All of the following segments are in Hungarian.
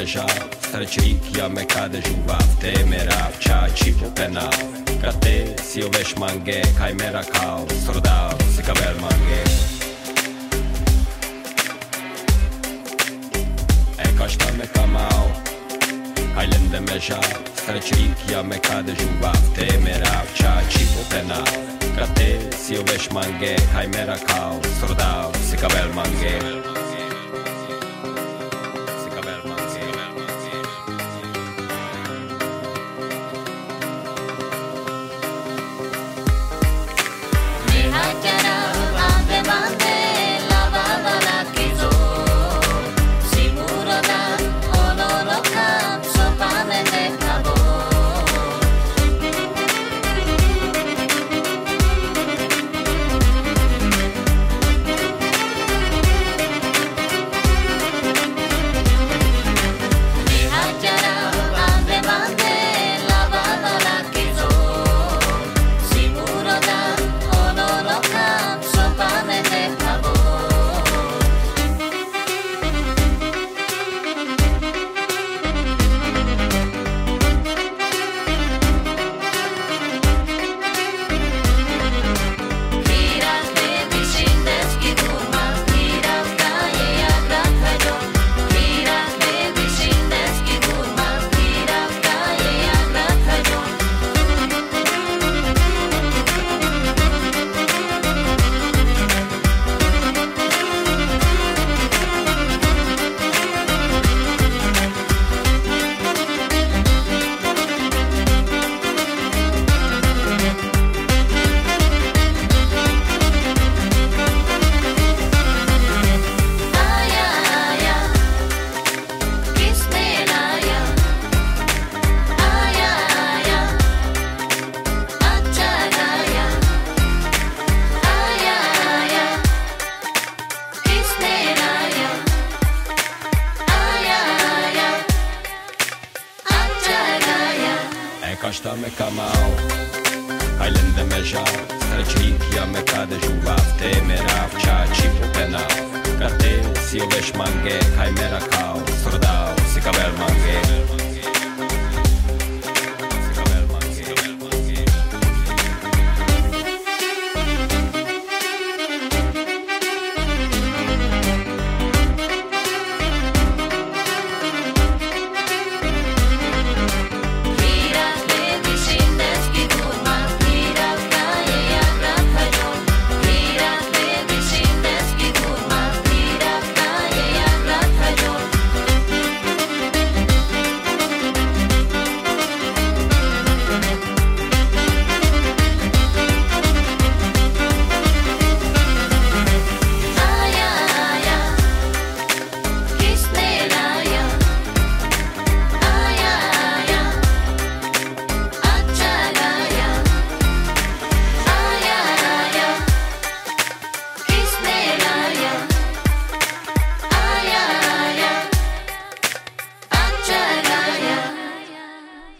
deja Străceit ea me cade Te Temerav, cea ci pupenav Ca te si uveș mange Cai mera cal, srodav Se ca ver mange E ca șpa me kamau Hai lende me jav Străceit ea me cade Te Temerav, cea ci pupenav Ca te si uveș mange Cai mera cal, srodav Se ca ver mange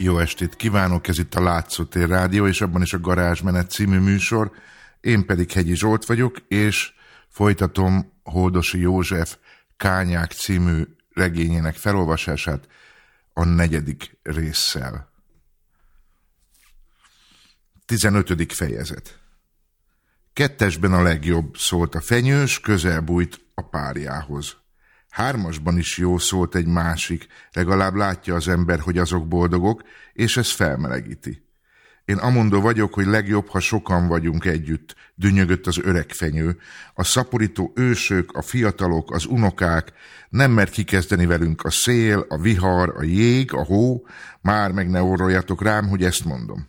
estét kívánok, ez itt a Látszótér Rádió, és abban is a Garázsmenet című műsor. Én pedig Hegyi Zsolt vagyok, és folytatom Holdosi József Kányák című regényének felolvasását a negyedik résszel. 15. fejezet Kettesben a legjobb, szólt a fenyős, közel bújt a párjához. Hármasban is jó szólt egy másik, legalább látja az ember, hogy azok boldogok, és ez felmelegíti. Én amondó vagyok, hogy legjobb, ha sokan vagyunk együtt, dünnyögött az öreg fenyő. A szaporító ősök, a fiatalok, az unokák, nem mer kikezdeni velünk a szél, a vihar, a jég, a hó, már meg ne orroljatok rám, hogy ezt mondom.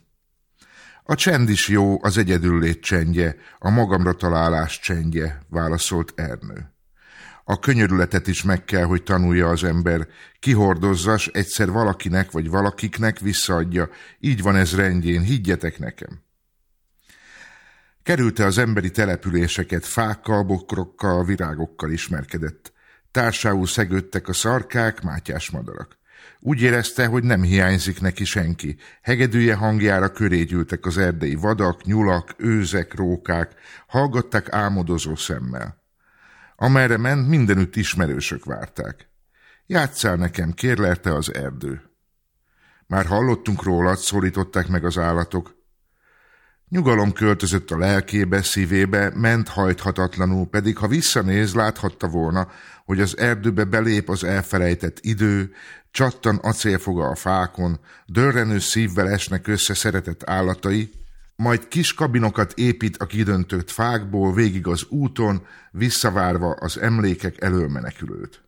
A csend is jó, az egyedüllét csendje, a magamra találás csendje, válaszolt Ernő. A könyörületet is meg kell, hogy tanulja az ember. Kihordozzas, egyszer valakinek vagy valakiknek visszaadja. Így van ez rendjén, higgyetek nekem. Kerülte az emberi településeket, fákkal, bokrokkal, virágokkal ismerkedett. Társául szegődtek a szarkák, mátyás madarak. Úgy érezte, hogy nem hiányzik neki senki. Hegedűje hangjára köré gyűltek az erdei vadak, nyulak, őzek, rókák, hallgatták álmodozó szemmel. Amerre ment, mindenütt ismerősök várták. Játszál nekem, kérlelte az erdő. Már hallottunk rólad, szólították meg az állatok. Nyugalom költözött a lelkébe, szívébe, ment hajthatatlanul, pedig ha visszanéz, láthatta volna, hogy az erdőbe belép az elfelejtett idő, csattan acélfoga a fákon, dörrenő szívvel esnek össze szeretett állatai, majd kis kabinokat épít a kidöntött fákból végig az úton, visszavárva az emlékek elől menekülőt.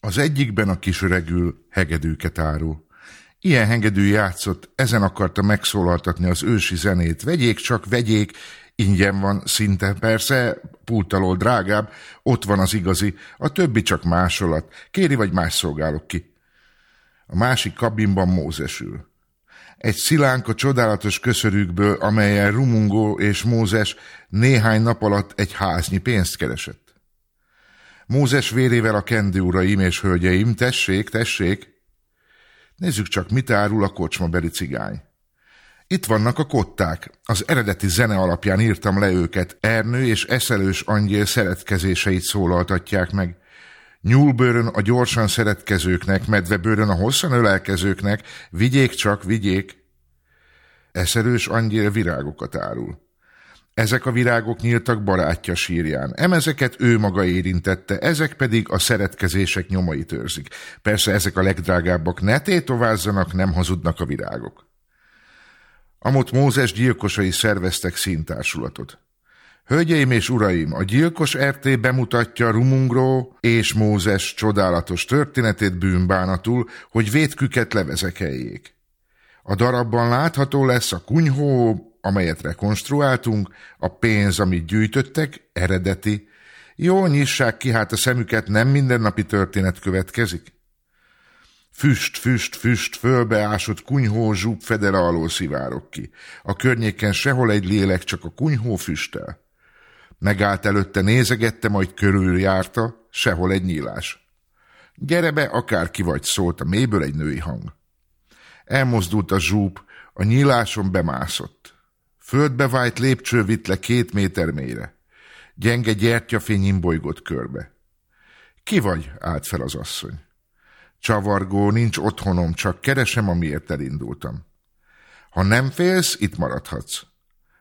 Az egyikben a kis öregül hegedűket árul. Ilyen hegedű játszott, ezen akarta megszólaltatni az ősi zenét. Vegyék csak, vegyék, ingyen van szinte, persze, pultalól drágább, ott van az igazi, a többi csak másolat, kéri vagy más szolgálok ki. A másik kabinban Mózes ül. Egy szilánka csodálatos köszörükből, amelyen Rumungó és Mózes néhány nap alatt egy háznyi pénzt keresett. Mózes vérével a kendő uraim és hölgyeim, tessék, tessék, Nézzük csak, mit árul a kocsmabeli cigány. Itt vannak a kották. Az eredeti zene alapján írtam le őket. Ernő és eszelős angyél szeretkezéseit szólaltatják meg. Nyúlbőrön a gyorsan szeretkezőknek, medvebőrön a hosszan ölelkezőknek, vigyék csak, vigyék. Eszelős angyél virágokat árul. Ezek a virágok nyíltak barátja sírján. Emezeket ő maga érintette, ezek pedig a szeretkezések nyomait őrzik. Persze ezek a legdrágábbak, ne tétovázzanak, nem hazudnak a virágok. Amott Mózes gyilkosai szerveztek színtársulatot. Hölgyeim és uraim, a gyilkos RT bemutatja Rumungró és Mózes csodálatos történetét bűnbánatul, hogy vétküket levezekeljék. A darabban látható lesz a kunyhó, amelyet rekonstruáltunk, a pénz, amit gyűjtöttek, eredeti. Jó, nyissák ki, hát a szemüket nem mindennapi történet következik. Füst, füst, füst, fölbeásott kunyhó zsúb fedele alól szivárok ki. A környéken sehol egy lélek, csak a kunyhó füstel. Megállt előtte, nézegette, majd körüljárta, sehol egy nyílás. Gyere be, akárki vagy, szólt a mélyből egy női hang. Elmozdult a zsúb, a nyíláson bemászott. Földbe vájt lépcső vitt le két méter mélyre. Gyenge gyertyafény imbolygott körbe. Ki vagy? állt fel az asszony. Csavargó, nincs otthonom, csak keresem, amiért elindultam. Ha nem félsz, itt maradhatsz.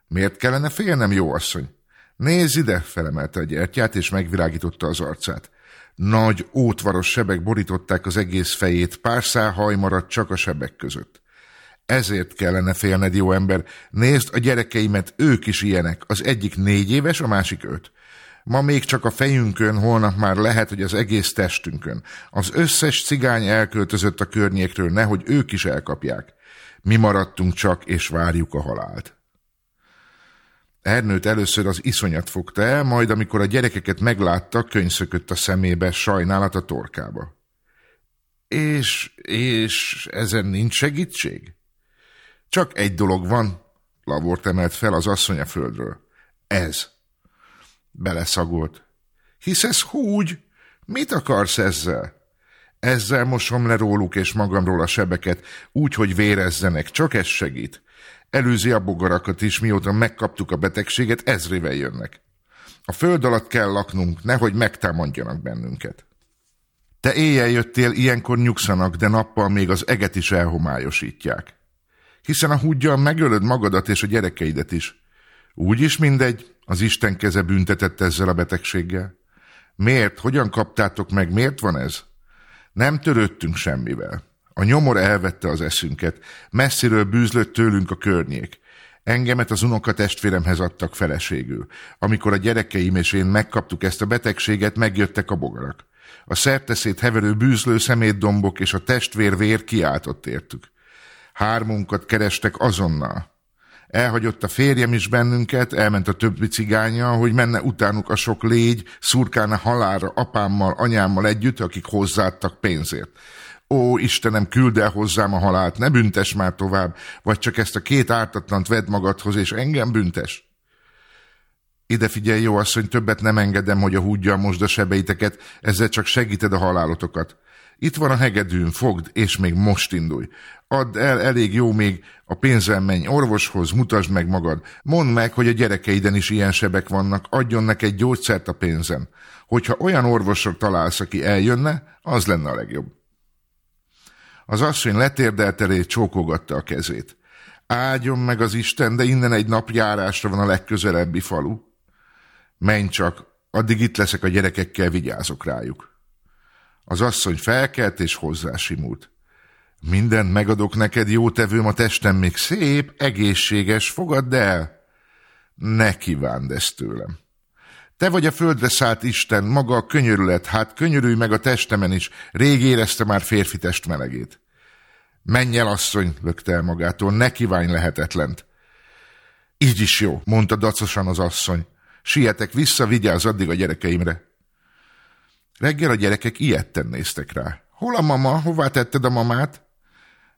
Miért kellene félnem, jó asszony? Nézz ide, felemelte a gyertyát, és megvilágította az arcát. Nagy, ótvaros sebek borították az egész fejét, pár szál haj maradt csak a sebek között. Ezért kellene félned, jó ember. Nézd a gyerekeimet, ők is ilyenek. Az egyik négy éves, a másik öt. Ma még csak a fejünkön, holnap már lehet, hogy az egész testünkön. Az összes cigány elköltözött a környékről, nehogy ők is elkapják. Mi maradtunk csak, és várjuk a halált. Ernőt először az iszonyat fogta el, majd amikor a gyerekeket meglátta, könyszökött a szemébe, sajnálat a torkába. És, és ezen nincs segítség? Csak egy dolog van, Lavort emelt fel az asszony a földről. Ez. Beleszagolt. Hiszesz húgy? Mit akarsz ezzel? Ezzel mosom le róluk és magamról a sebeket, úgy, hogy vérezzenek, csak ez segít. Előzi a bogarakat is, mióta megkaptuk a betegséget, ezrével jönnek. A föld alatt kell laknunk, nehogy megtámadjanak bennünket. Te éjjel jöttél, ilyenkor nyugszanak, de nappal még az eget is elhomályosítják hiszen a húgyjal megölöd magadat és a gyerekeidet is. Úgy is mindegy, az Isten keze büntetett ezzel a betegséggel. Miért? Hogyan kaptátok meg? Miért van ez? Nem törődtünk semmivel. A nyomor elvette az eszünket, messziről bűzlött tőlünk a környék. Engemet az unoka testvéremhez adtak feleségül. Amikor a gyerekeim és én megkaptuk ezt a betegséget, megjöttek a bogarak. A szerteszét heverő bűzlő szemétdombok és a testvér vér kiáltott értük. Hármunkat kerestek azonnal. Elhagyott a férjem is bennünket, elment a többi cigánya, hogy menne utánuk a sok légy, szurkálna halára apámmal, anyámmal együtt, akik hozzáadtak pénzért. Ó, Istenem, küld el hozzám a halált, ne büntes már tovább, vagy csak ezt a két ártatlant vedd magadhoz, és engem büntes. Ide figyelj, jó asszony, többet nem engedem, hogy a húgyjal mosd a sebeiteket, ezzel csak segíted a halálotokat. Itt van a hegedűn, fogd, és még most indulj. Add el, elég jó még, a pénzem menj orvoshoz, mutasd meg magad. Mondd meg, hogy a gyerekeiden is ilyen sebek vannak, adjon neked gyógyszert a pénzem. Hogyha olyan orvosra találsz, aki eljönne, az lenne a legjobb. Az asszony letérdelt elé, csókogatta a kezét. Áldjon meg az Isten, de innen egy nap járásra van a legközelebbi falu. Menj csak, addig itt leszek a gyerekekkel, vigyázok rájuk. Az asszony felkelt és hozzásimult. Mindent megadok neked, jó tevőm, a testem még szép, egészséges, fogadd el. Ne kívánd ezt tőlem. Te vagy a földre szállt Isten, maga a könyörület, hát könyörülj meg a testemen is, rég érezte már férfi test melegét. Menj el, asszony, lökte el magától, ne kívánj lehetetlent. Így is jó, mondta dacosan az asszony. Sietek vissza, vigyázz addig a gyerekeimre. Reggel a gyerekek ilyetten néztek rá. Hol a mama? Hová tetted a mamát?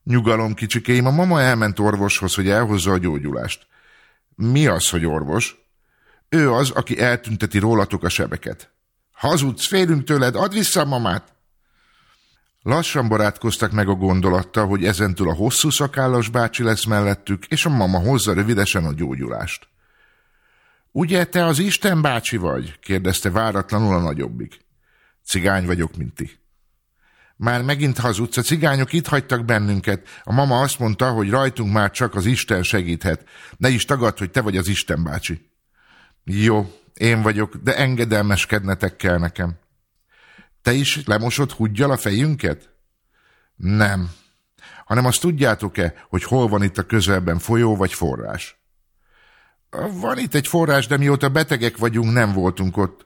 Nyugalom, kicsikém, a mama elment orvoshoz, hogy elhozza a gyógyulást. Mi az, hogy orvos? Ő az, aki eltünteti rólatok a sebeket. Hazudsz, félünk tőled, add vissza a mamát! Lassan barátkoztak meg a gondolattal, hogy ezentúl a hosszú szakállas bácsi lesz mellettük, és a mama hozza rövidesen a gyógyulást. Ugye te az Isten bácsi vagy? kérdezte váratlanul a nagyobbik. Cigány vagyok, mint ti. Már megint hazudsz, a cigányok itt hagytak bennünket. A mama azt mondta, hogy rajtunk már csak az Isten segíthet. Ne is tagad, hogy te vagy az Isten bácsi. Jó, én vagyok, de engedelmeskednetek kell nekem. Te is lemosod húgyjal a fejünket? Nem. Hanem azt tudjátok-e, hogy hol van itt a közelben folyó vagy forrás? Van itt egy forrás, de mióta betegek vagyunk, nem voltunk ott.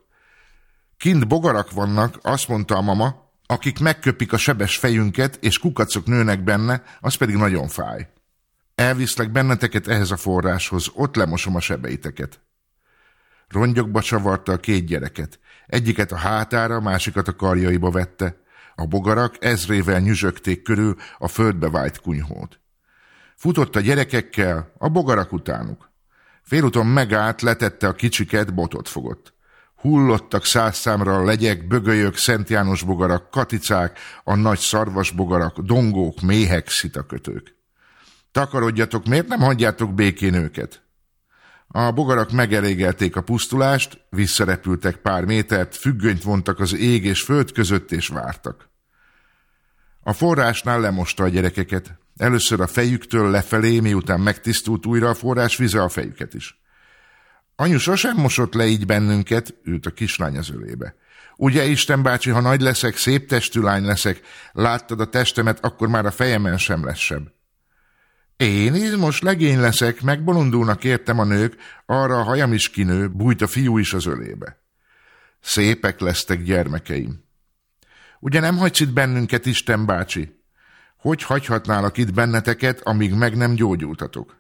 Kint bogarak vannak, azt mondta a mama, akik megköpik a sebes fejünket, és kukacok nőnek benne, az pedig nagyon fáj. Elviszlek benneteket ehhez a forráshoz, ott lemosom a sebeiteket. Rongyokba csavarta a két gyereket. Egyiket a hátára, másikat a karjaiba vette. A bogarak ezrével nyüzsögték körül a földbe vájt kunyhót. Futott a gyerekekkel, a bogarak utánuk. Félúton megállt, letette a kicsiket, botot fogott. Hullottak száz számra a legyek, bögölyök, Szent János bogarak, katicák, a nagy szarvas bogarak, dongók, méhek, szitakötők. Takarodjatok, miért nem hagyjátok békén őket? A bogarak megelégelték a pusztulást, visszarepültek pár métert, függönyt vontak az ég és föld között, és vártak. A forrásnál lemosta a gyerekeket. Először a fejüktől lefelé, miután megtisztult újra a forrás, vize a fejüket is. Anyu sosem mosott le így bennünket, ült a kislány az ölébe. Ugye, Isten bácsi, ha nagy leszek, szép testű lány leszek, láttad a testemet, akkor már a fejemen sem lesz seb. Én izmos legény leszek, megbolondulnak értem a nők, arra a hajam is kinő, bújt a fiú is az ölébe. Szépek lesztek gyermekeim. Ugye nem hagysz itt bennünket, Isten bácsi? Hogy hagyhatnálak itt benneteket, amíg meg nem gyógyultatok?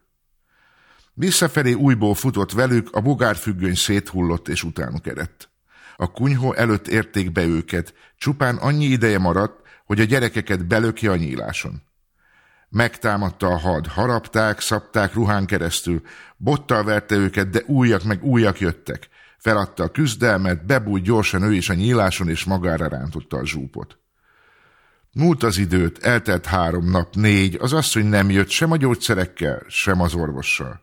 Visszafelé újból futott velük, a bogárfüggöny széthullott és utánuk eredt. A kunyhó előtt érték be őket, csupán annyi ideje maradt, hogy a gyerekeket belöki a nyíláson. Megtámadta a had, harapták, szapták ruhán keresztül, bottal verte őket, de újak meg újak jöttek. Feladta a küzdelmet, bebújt gyorsan ő is a nyíláson, és magára rántotta a zsúpot. Múlt az időt, eltelt három nap, négy, az asszony nem jött sem a gyógyszerekkel, sem az orvossal.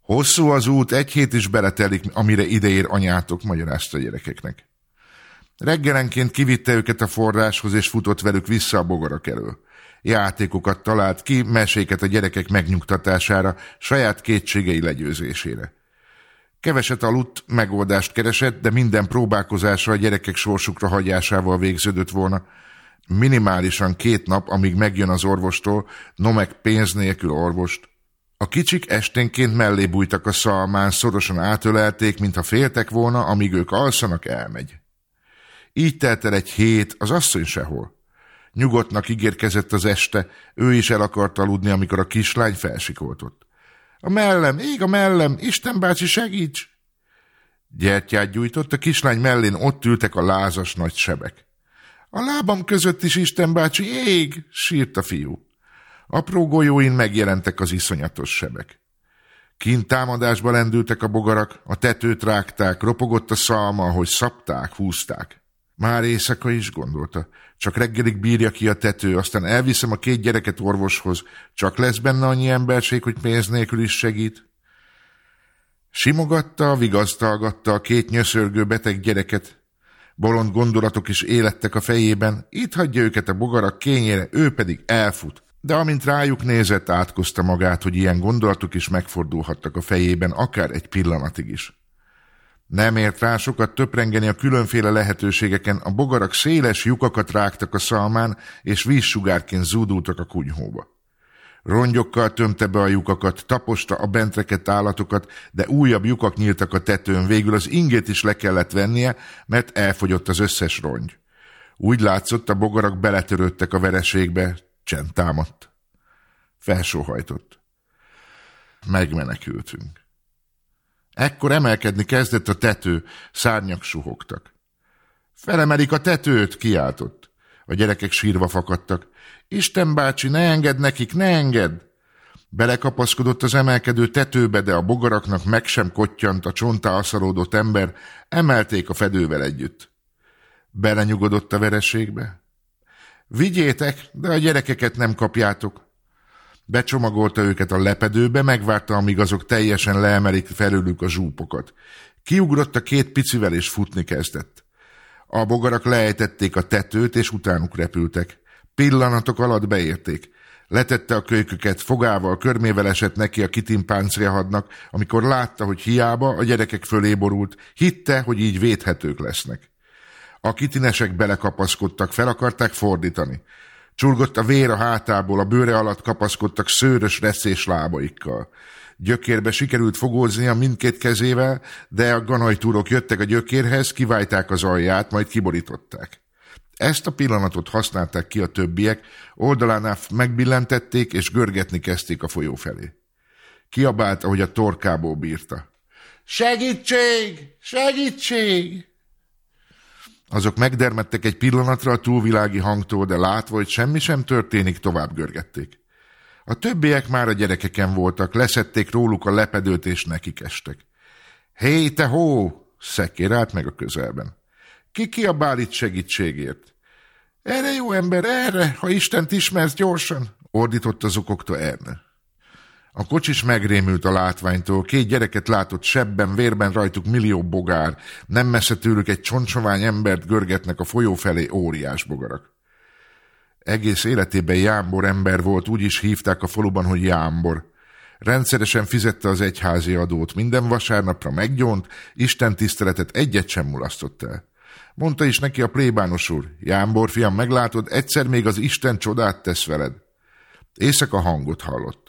Hosszú az út, egy hét is beletelik, amire ideér anyátok, magyarázta a gyerekeknek. Reggelenként kivitte őket a forráshoz, és futott velük vissza a bogarak elől játékokat talált ki, meséket a gyerekek megnyugtatására, saját kétségei legyőzésére. Keveset aludt, megoldást keresett, de minden próbálkozása a gyerekek sorsukra hagyásával végződött volna. Minimálisan két nap, amíg megjön az orvostól, no meg pénz nélkül orvost. A kicsik esténként mellé bújtak a szalmán, szorosan átölelték, mintha féltek volna, amíg ők alszanak, elmegy. Így telt el egy hét, az asszony sehol. Nyugodtnak ígérkezett az este, ő is el akart aludni, amikor a kislány felsikoltott. A mellem, ég a mellem, Isten bácsi segíts! Gyertyát gyújtott, a kislány mellén ott ültek a lázas nagy sebek. A lábam között is Isten bácsi, ég! sírt a fiú. Apró golyóin megjelentek az iszonyatos sebek. Kint támadásba lendültek a bogarak, a tetőt rágták, ropogott a szalma, ahogy szapták, húzták. Már éjszaka is gondolta. Csak reggelig bírja ki a tető, aztán elviszem a két gyereket orvoshoz. Csak lesz benne annyi emberség, hogy pénz nélkül is segít. Simogatta, vigasztalgatta a két nyöszörgő beteg gyereket. Bolond gondolatok is élettek a fejében, itt hagyja őket a bogarak kényére, ő pedig elfut. De amint rájuk nézett, átkozta magát, hogy ilyen gondolatok is megfordulhattak a fejében, akár egy pillanatig is. Nem ért rá sokat töprengeni a különféle lehetőségeken, a bogarak széles lyukakat rágtak a szalmán, és vízsugárként zúdultak a kunyhóba. Rongyokkal tömte be a lyukakat, taposta a bentreket állatokat, de újabb lyukak nyíltak a tetőn, végül az ingét is le kellett vennie, mert elfogyott az összes rongy. Úgy látszott, a bogarak beletörődtek a vereségbe, csend támadt. Felsóhajtott. Megmenekültünk. Ekkor emelkedni kezdett a tető, szárnyak suhogtak. Felemelik a tetőt, kiáltott. A gyerekek sírva fakadtak. Isten bácsi, ne engedd nekik, ne engedd! Belekapaszkodott az emelkedő tetőbe, de a bogaraknak meg sem kottyant a csontá aszaródott ember, emelték a fedővel együtt. Belenyugodott a vereségbe. Vigyétek, de a gyerekeket nem kapjátok. Becsomagolta őket a lepedőbe, megvárta, amíg azok teljesen leemelik felőlük a zsúpokat. Kiugrott a két picivel, és futni kezdett. A bogarak leejtették a tetőt, és utánuk repültek. Pillanatok alatt beérték. Letette a kölyköket, fogával, körmével esett neki a kitimpáncrehadnak, amikor látta, hogy hiába a gyerekek fölé borult, hitte, hogy így védhetők lesznek. A kitinesek belekapaszkodtak, fel akarták fordítani. Csurgott a vér a hátából, a bőre alatt kapaszkodtak szőrös reszés lábaikkal. Gyökérbe sikerült fogóznia mindkét kezével, de a ganajtúrok jöttek a gyökérhez, kiválták az alját, majd kiborították. Ezt a pillanatot használták ki a többiek, oldalánál megbillentették, és görgetni kezdték a folyó felé. Kiabált, ahogy a torkából bírta. Segítség! Segítség! Azok megdermedtek egy pillanatra a túlvilági hangtól, de látva, hogy semmi sem történik, tovább görgették. A többiek már a gyerekeken voltak, leszették róluk a lepedőt, és nekik estek. Hé, te hó! Szekér meg a közelben. Ki kiabál itt segítségért? Erre jó ember, erre, ha Istent ismersz gyorsan, ordított az okoktól Erne. A kocsis megrémült a látványtól, két gyereket látott sebben, vérben rajtuk millió bogár, nem messze tőlük egy csontsovány embert görgetnek a folyó felé óriás bogarak. Egész életében Jámbor ember volt, úgy is hívták a faluban, hogy Jámbor. Rendszeresen fizette az egyházi adót, minden vasárnapra meggyónt, Isten tiszteletet egyet sem mulasztott el. Mondta is neki a plébános úr, Jámbor, fiam, meglátod, egyszer még az Isten csodát tesz veled. Éjszaka hangot hallott.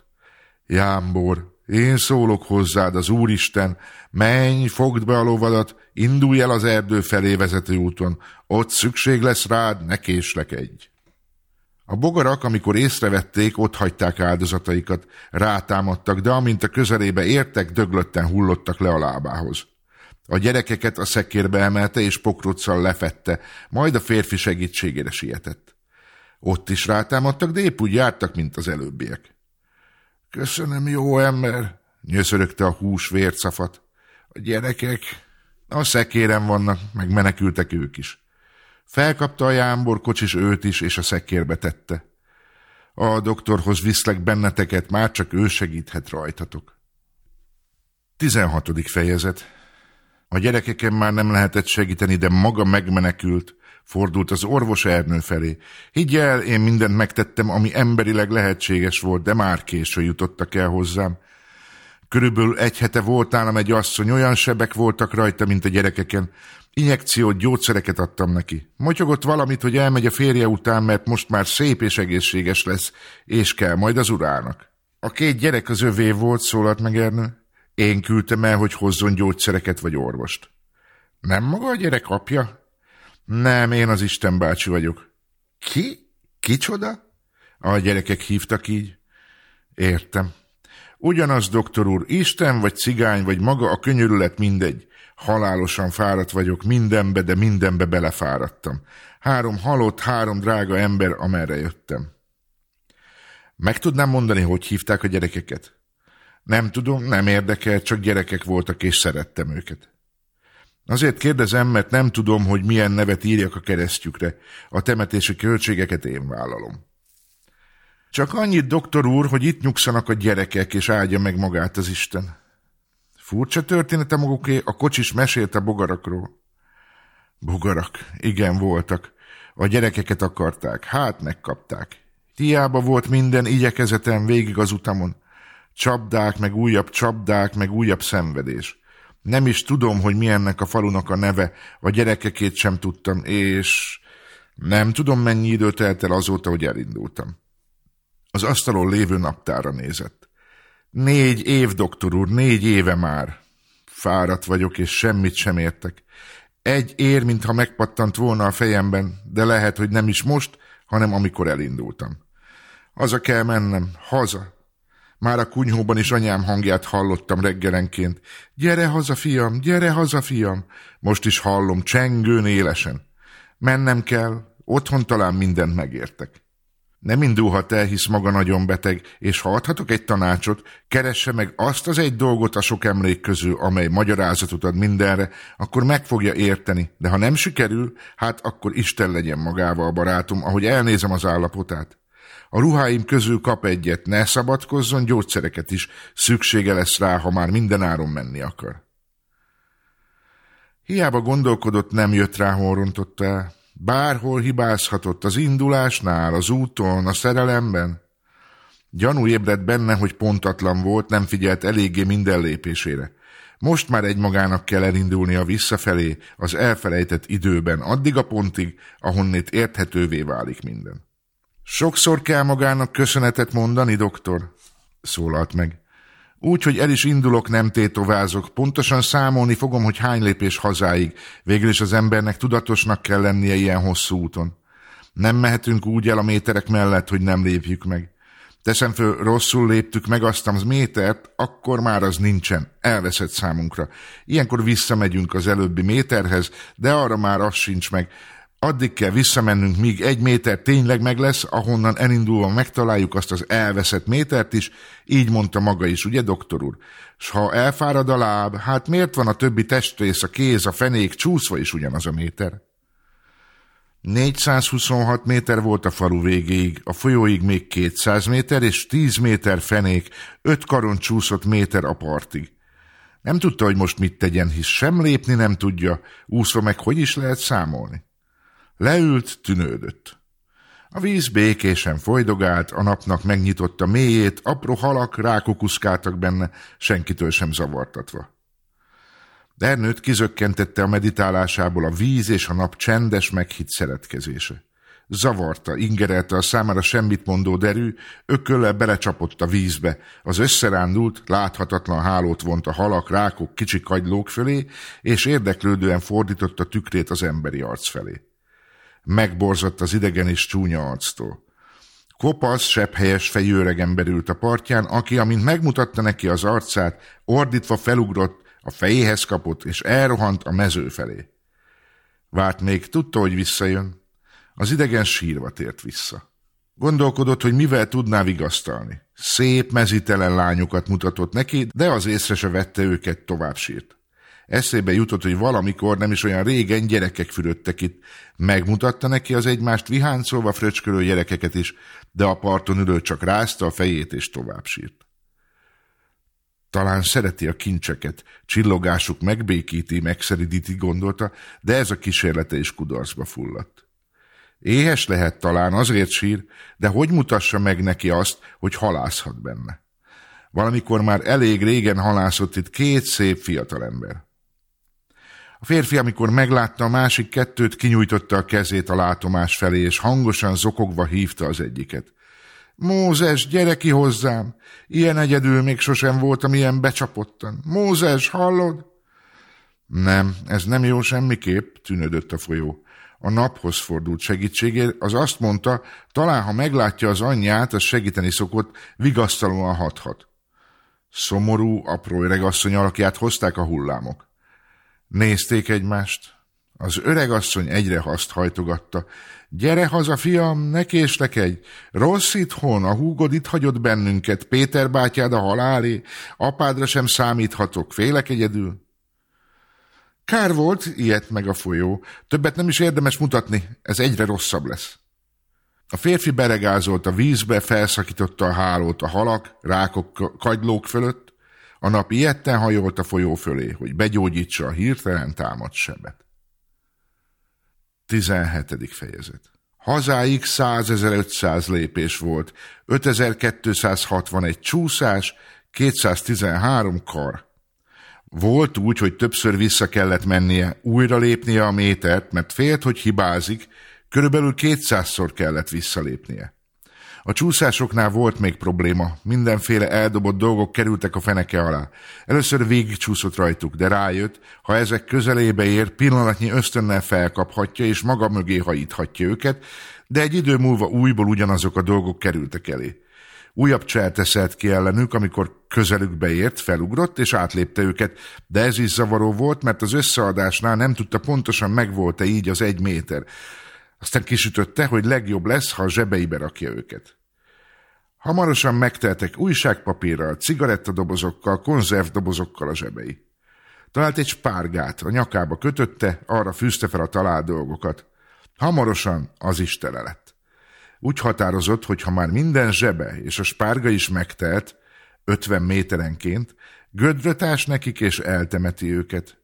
Jámbor, én szólok hozzád, az Úristen, menj, fogd be a lovadat, indulj el az erdő felé vezető úton, ott szükség lesz rád, ne késlekedj. A bogarak, amikor észrevették, ott hagyták áldozataikat, rátámadtak, de amint a közelébe értek, döglötten hullottak le a lábához. A gyerekeket a szekérbe emelte és pokróccal lefette, majd a férfi segítségére sietett. Ott is rátámadtak, de épp úgy jártak, mint az előbbiek. Köszönöm, jó ember, nyöszörögte a hús vércafat. A gyerekek a szekéren vannak, meg menekültek ők is. Felkapta a jámbor kocsis őt is, és a szekérbe tette. A doktorhoz viszlek benneteket, már csak ő segíthet rajtatok. 16. fejezet A gyerekeken már nem lehetett segíteni, de maga megmenekült, Fordult az orvos Ernő felé. Higgy el, én mindent megtettem, ami emberileg lehetséges volt, de már késő jutottak el hozzám. Körülbelül egy hete volt nálam egy asszony, olyan sebek voltak rajta, mint a gyerekeken. Injekciót, gyógyszereket adtam neki. Motyogott valamit, hogy elmegy a férje után, mert most már szép és egészséges lesz, és kell majd az urának. A két gyerek az övé volt, szólalt meg Ernő. Én küldtem el, hogy hozzon gyógyszereket vagy orvost. Nem maga a gyerek apja? Nem, én az Isten bácsi vagyok. Ki? Kicsoda? A gyerekek hívtak így. Értem. Ugyanaz, doktor úr, Isten vagy cigány, vagy maga a könyörület mindegy. Halálosan fáradt vagyok mindenbe, de mindenbe belefáradtam. Három halott, három drága ember, amerre jöttem. Meg tudnám mondani, hogy hívták a gyerekeket? Nem tudom, nem érdekel, csak gyerekek voltak, és szerettem őket. Azért kérdezem, mert nem tudom, hogy milyen nevet írjak a keresztjükre. A temetési költségeket én vállalom. Csak annyit, doktor úr, hogy itt nyugszanak a gyerekek, és áldja meg magát az Isten. Furcsa története maguké, a kocsis mesélt a bogarakról. Bogarak, igen, voltak. A gyerekeket akarták, hát megkapták. Tiába volt minden igyekezetem végig az utamon. Csapdák, meg újabb csapdák, meg újabb szenvedés. Nem is tudom, hogy mi ennek a falunak a neve, a gyerekekét sem tudtam, és nem tudom, mennyi idő telt el azóta, hogy elindultam. Az asztalon lévő naptára nézett. Négy év, doktor úr, négy éve már. Fáradt vagyok, és semmit sem értek. Egy ér, mintha megpattant volna a fejemben, de lehet, hogy nem is most, hanem amikor elindultam. Haza kell mennem, haza. Már a kunyhóban is anyám hangját hallottam reggelenként. Gyere haza, fiam, gyere haza, fiam. Most is hallom, csengőn élesen. Mennem kell, otthon talán mindent megértek. Nem indulhat el, hisz maga nagyon beteg, és ha adhatok egy tanácsot, keresse meg azt az egy dolgot a sok emlék közül, amely magyarázatot ad mindenre, akkor meg fogja érteni, de ha nem sikerül, hát akkor Isten legyen magával, barátom, ahogy elnézem az állapotát. A ruháim közül kap egyet, ne szabadkozzon, gyógyszereket is, szüksége lesz rá, ha már minden áron menni akar. Hiába gondolkodott, nem jött rá, hol rontotta el. Bárhol hibázhatott, az indulásnál, az úton, a szerelemben. Gyanú ébredt benne, hogy pontatlan volt, nem figyelt eléggé minden lépésére. Most már egymagának kell elindulnia visszafelé, az elfelejtett időben, addig a pontig, ahonnét érthetővé válik minden. Sokszor kell magának köszönetet mondani, doktor? szólalt meg. Úgy, hogy el is indulok, nem tétovázok. Pontosan számolni fogom, hogy hány lépés hazáig. Végül is az embernek tudatosnak kell lennie ilyen hosszú úton. Nem mehetünk úgy el a méterek mellett, hogy nem lépjük meg. Teszem föl, rosszul léptük meg azt az métert, akkor már az nincsen, elveszett számunkra. Ilyenkor visszamegyünk az előbbi méterhez, de arra már az sincs meg. Addig kell visszamennünk, míg egy méter tényleg meg lesz, ahonnan elindulva megtaláljuk azt az elveszett métert is, így mondta maga is, ugye, doktor úr? S ha elfárad a láb, hát miért van a többi testrész, a kéz, a fenék csúszva is ugyanaz a méter? 426 méter volt a falu végéig, a folyóig még 200 méter, és 10 méter fenék, 5 karon csúszott méter a partig. Nem tudta, hogy most mit tegyen, hisz sem lépni nem tudja, úszva meg hogy is lehet számolni. Leült, tűnődött. A víz békésen folydogált, a napnak megnyitotta mélyét, apró halak rákokuszkáltak benne, senkitől sem zavartatva. Ernőt kizökkentette a meditálásából a víz és a nap csendes, meghitt szeretkezése. Zavarta, ingerelte a számára semmit mondó derű, ököllel belecsapott a vízbe, az összerándult, láthatatlan hálót vont a halak, rákok, kicsi kagylók fölé, és érdeklődően fordította tükrét az emberi arc felé megborzott az idegen és csúnya arctól. Kopasz, sepphelyes fejű öregember ült a partján, aki, amint megmutatta neki az arcát, ordítva felugrott, a fejéhez kapott, és elrohant a mező felé. Várt még, tudta, hogy visszajön. Az idegen sírva tért vissza. Gondolkodott, hogy mivel tudná vigasztalni. Szép, mezitelen lányokat mutatott neki, de az észre se vette őket, tovább sírt. Eszébe jutott, hogy valamikor nem is olyan régen gyerekek fürödtek itt. Megmutatta neki az egymást viháncolva fröcskölő gyerekeket is, de a parton ülő csak rázta a fejét és tovább sírt. Talán szereti a kincseket, csillogásuk megbékíti, megszeridíti, gondolta, de ez a kísérlete is kudarcba fulladt. Éhes lehet talán, azért sír, de hogy mutassa meg neki azt, hogy halászhat benne? Valamikor már elég régen halászott itt két szép fiatalember. A férfi, amikor meglátta a másik kettőt, kinyújtotta a kezét a látomás felé, és hangosan zokogva hívta az egyiket. Mózes, gyere ki hozzám! Ilyen egyedül még sosem voltam ilyen becsapottan. Mózes, hallod? Nem, ez nem jó semmiképp, tűnődött a folyó. A naphoz fordult segítségért, az azt mondta, talán ha meglátja az anyját, az segíteni szokott, vigasztalóan hathat. Szomorú, apró öregasszony alakját hozták a hullámok. Nézték egymást. Az öregasszony egyre haszt hajtogatta. Gyere haza, fiam, ne késlekedj! Rossz itthon, a húgod itt hagyott bennünket, Péter bátyád a halálé, apádra sem számíthatok, félek egyedül. Kár volt, ilyet meg a folyó. Többet nem is érdemes mutatni, ez egyre rosszabb lesz. A férfi beregázolt a vízbe, felszakította a hálót a halak, rákok, kagylók fölött, a nap ilyetten hajolt a folyó fölé, hogy begyógyítsa a hirtelen támadt sebet. 17. fejezet Hazáig 100.500 lépés volt, 5261 csúszás, 213 kar. Volt úgy, hogy többször vissza kellett mennie, újra lépnie a métert, mert félt, hogy hibázik, körülbelül kétszázszor kellett visszalépnie. A csúszásoknál volt még probléma, mindenféle eldobott dolgok kerültek a feneke alá. Először végigcsúszott rajtuk, de rájött, ha ezek közelébe ér, pillanatnyi ösztönnel felkaphatja és maga mögé hajíthatja őket, de egy idő múlva újból ugyanazok a dolgok kerültek elé. Újabb cselteszelt ki ellenük, amikor közelükbe ért, felugrott és átlépte őket, de ez is zavaró volt, mert az összeadásnál nem tudta pontosan megvolt-e így az egy méter. Aztán kisütötte, hogy legjobb lesz, ha a zsebeibe rakja őket. Hamarosan megteltek újságpapírral, cigarettadobozokkal, konzervdobozokkal a zsebei. Talált egy spárgát, a nyakába kötötte, arra fűzte fel a talált dolgokat. Hamarosan az is tele lett. Úgy határozott, hogy ha már minden zsebe és a spárga is megtelt, 50 méterenként, gödrötás nekik és eltemeti őket.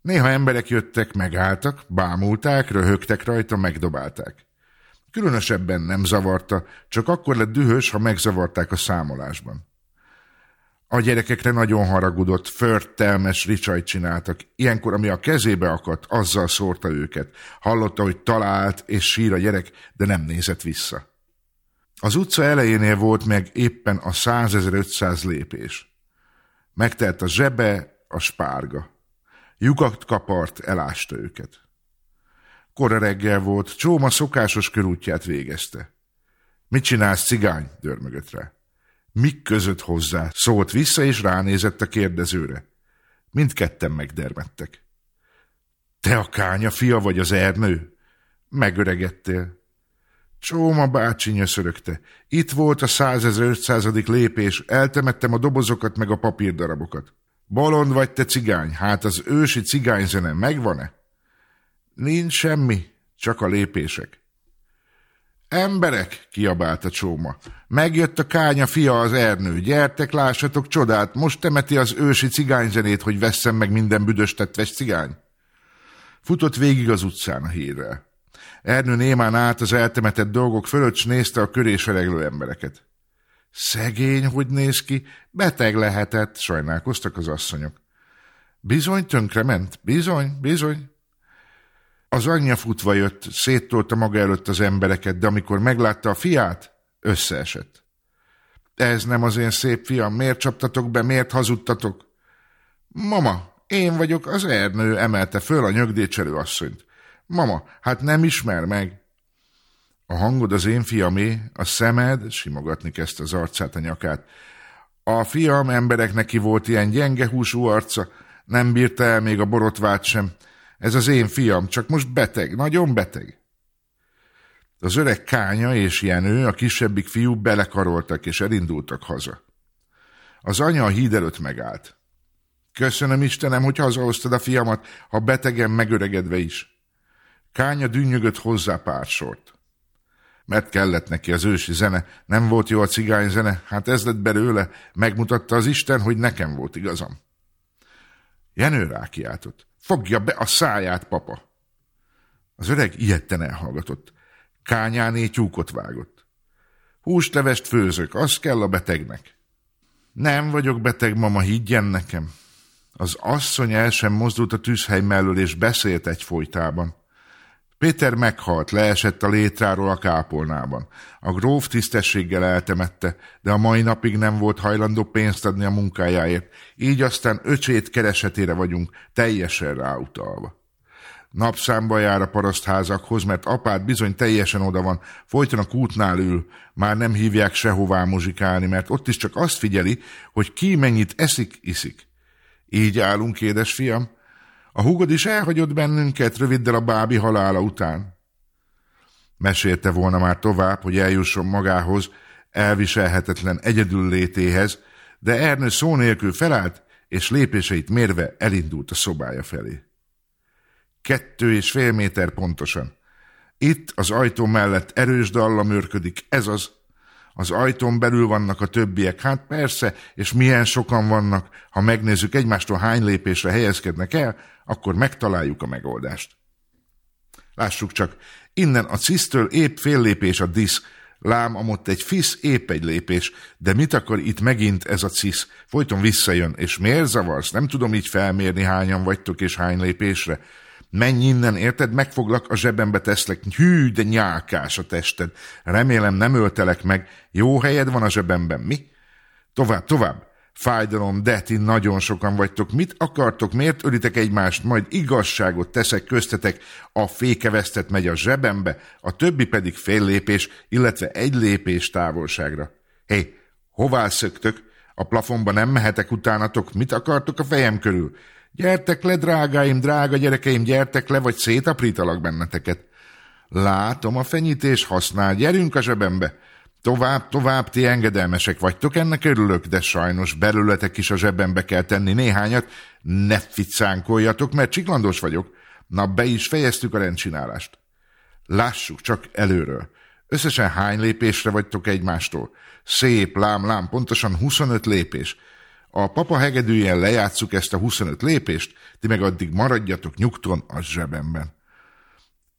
Néha emberek jöttek, megálltak, bámulták, röhögtek rajta, megdobálták. Különösebben nem zavarta, csak akkor lett dühös, ha megzavarták a számolásban. A gyerekekre nagyon haragudott, förtelmes ricsajt csináltak. Ilyenkor, ami a kezébe akadt, azzal szórta őket. Hallotta, hogy talált és sír a gyerek, de nem nézett vissza. Az utca elejénél volt meg éppen a 100.500 lépés. Megtelt a zsebe, a spárga. Lyukat kapart, elásta őket. Kora reggel volt, Csóma szokásos körútját végezte. Mit csinálsz, cigány? dörmögött rá. Mik között hozzá? Szólt vissza, és ránézett a kérdezőre. Mindketten megdermedtek. Te a kánya fia vagy az Ernő? Megöregedtél. Csóma bácsi nyöszörögte. Itt volt a 100.500. lépés, eltemettem a dobozokat meg a papírdarabokat. Bolond vagy te cigány, hát az ősi cigányzene megvan-e? Nincs semmi, csak a lépések. Emberek, kiabálta Csóma. Megjött a kánya fia az Ernő. Gyertek, lássatok csodát, most temeti az ősi cigányzenét, hogy veszem meg minden büdös tetves cigány. Futott végig az utcán a hírrel. Ernő némán át az eltemetett dolgok fölött, s nézte a körés fereglő embereket. Szegény, hogy néz ki, beteg lehetett, sajnálkoztak az asszonyok. Bizony tönkrement, bizony, bizony. Az anyja futva jött, széttolta maga előtt az embereket, de amikor meglátta a fiát, összeesett. Ez nem az én szép fiam, miért csaptatok be, miért hazudtatok? Mama, én vagyok az Ernő, emelte föl a nyögdécselő asszonyt. Mama, hát nem ismer meg. A hangod az én fiamé, a szemed, simogatni kezdte az arcát, a nyakát. A fiam emberek neki volt ilyen gyenge húsú arca, nem bírta el még a borotvát sem. Ez az én fiam, csak most beteg, nagyon beteg. Az öreg Kánya és Jenő, a kisebbik fiú belekaroltak és elindultak haza. Az anya a híd előtt megállt. Köszönöm Istenem, hogy hazahoztad a fiamat, ha betegen megöregedve is. Kánya dünnyögött hozzá pár sort. Mert kellett neki az ősi zene, nem volt jó a cigány zene, hát ez lett belőle, megmutatta az Isten, hogy nekem volt igazam. Jenő rákiáltott. Fogja be a száját, papa! Az öreg ilyetten elhallgatott. Kányáné tyúkot vágott. Húslevest főzök, az kell a betegnek. Nem vagyok beteg, mama, higgyen nekem. Az asszony el sem mozdult a tűzhely mellől, és beszélt egy folytában. Péter meghalt, leesett a létráról a kápolnában. A gróf tisztességgel eltemette, de a mai napig nem volt hajlandó pénzt adni a munkájáért, így aztán öcsét keresetére vagyunk teljesen ráutalva. Napszámba jár a parasztházakhoz, mert apád bizony teljesen oda van, folyton a kútnál ül, már nem hívják sehová muzsikálni, mert ott is csak azt figyeli, hogy ki mennyit eszik, iszik. Így állunk, édes fiam, a húgod is elhagyott bennünket röviddel a bábi halála után. Mesélte volna már tovább, hogy eljusson magához, elviselhetetlen egyedül létéhez, de Ernő szó nélkül felállt, és lépéseit mérve elindult a szobája felé. Kettő és fél méter pontosan. Itt az ajtó mellett erős dalla mörködik, ez az. Az ajtón belül vannak a többiek, hát persze, és milyen sokan vannak, ha megnézzük egymástól hány lépésre helyezkednek el, akkor megtaláljuk a megoldást. Lássuk csak, innen a cisztől épp fél lépés a disz, lám amott egy fisz épp egy lépés, de mit akar itt megint ez a cisz? Folyton visszajön, és miért zavarsz? Nem tudom így felmérni, hányan vagytok és hány lépésre. Menj innen, érted? Megfoglak, a zsebembe teszlek. Hű, de nyálkás a tested. Remélem nem öltelek meg. Jó helyed van a zsebemben, mi? Tovább, tovább. Fájdalom, de ti nagyon sokan vagytok. Mit akartok? Miért ölitek egymást? Majd igazságot teszek köztetek. A fékevesztet megy a zsebembe, a többi pedig fél lépés, illetve egy lépés távolságra. Hé, hey, hová szöktök? A plafonba nem mehetek utánatok. Mit akartok a fejem körül? Gyertek le, drágáim, drága gyerekeim, gyertek le, vagy szétaprítalak benneteket. Látom a fenyítés használ, gyerünk a zsebembe. Tovább, tovább, ti engedelmesek vagytok, ennek örülök, de sajnos belőletek is a zsebembe kell tenni néhányat. Ne ficánkoljatok, mert csiklandos vagyok. Na, be is fejeztük a rendcsinálást. Lássuk csak előről. Összesen hány lépésre vagytok egymástól? Szép, lám, lám, pontosan 25 lépés. A papa hegedűjén lejátszuk ezt a 25 lépést, ti meg addig maradjatok nyugton a zsebemben.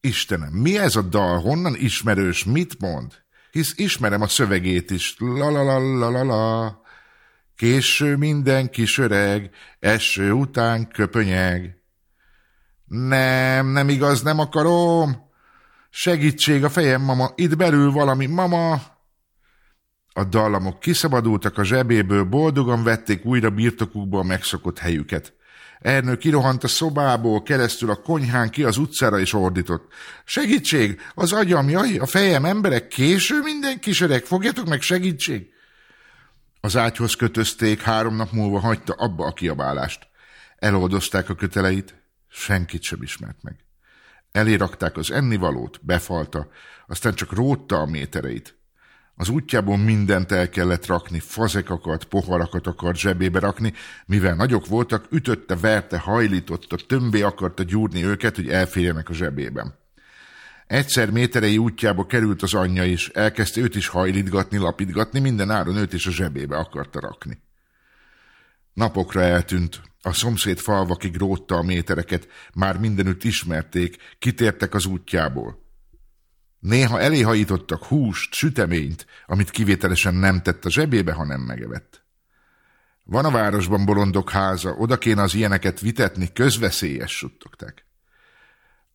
Istenem, mi ez a dal? Honnan ismerős? Mit mond? Hisz ismerem a szövegét is. La la la la la la. Késő minden kis öreg, eső után köpönyeg. Nem, nem igaz, nem akarom. Segítség a fejem, mama, itt belül valami, mama. A dallamok kiszabadultak a zsebéből, boldogan vették újra birtokukba a megszokott helyüket. Ernő kirohant a szobából, keresztül a konyhán ki az utcára és ordított. Segítség! Az agyam, jaj, a fejem, emberek, késő minden kisöreg, fogjatok meg segítség! Az ágyhoz kötözték, három nap múlva hagyta abba a kiabálást. Eloldozták a köteleit, senkit sem ismert meg. Elérakták az ennivalót, befalta, aztán csak rótta a métereit. Az útjából mindent el kellett rakni, fazekakat, poharakat akart zsebébe rakni, mivel nagyok voltak, ütötte, verte, hajlította, tömbé akarta gyúrni őket, hogy elférjenek a zsebében. Egyszer méterei útjába került az anyja is, elkezdte őt is hajlítgatni, lapítgatni, minden áron őt is a zsebébe akarta rakni. Napokra eltűnt, a szomszéd falvakig rótta a métereket, már mindenütt ismerték, kitértek az útjából. Néha eléhajítottak húst, süteményt, amit kivételesen nem tett a zsebébe, hanem megevett. Van a városban bolondok háza, oda kéne az ilyeneket vitetni, közveszélyes, suttogták.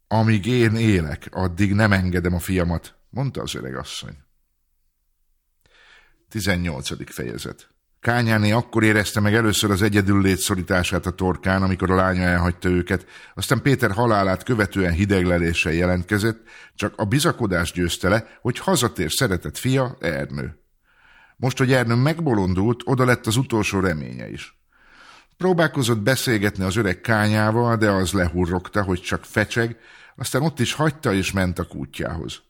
Amíg én élek, addig nem engedem a fiamat, mondta az öreg asszony. 18. fejezet Kányáné akkor érezte meg először az egyedül létszorítását a torkán, amikor a lánya elhagyta őket, aztán Péter halálát követően hidegleléssel jelentkezett, csak a bizakodás győzte le, hogy hazatér szeretett fia, Ernő. Most, hogy Ernő megbolondult, oda lett az utolsó reménye is. Próbálkozott beszélgetni az öreg kányával, de az lehurrogta, hogy csak fecseg, aztán ott is hagyta és ment a kútjához.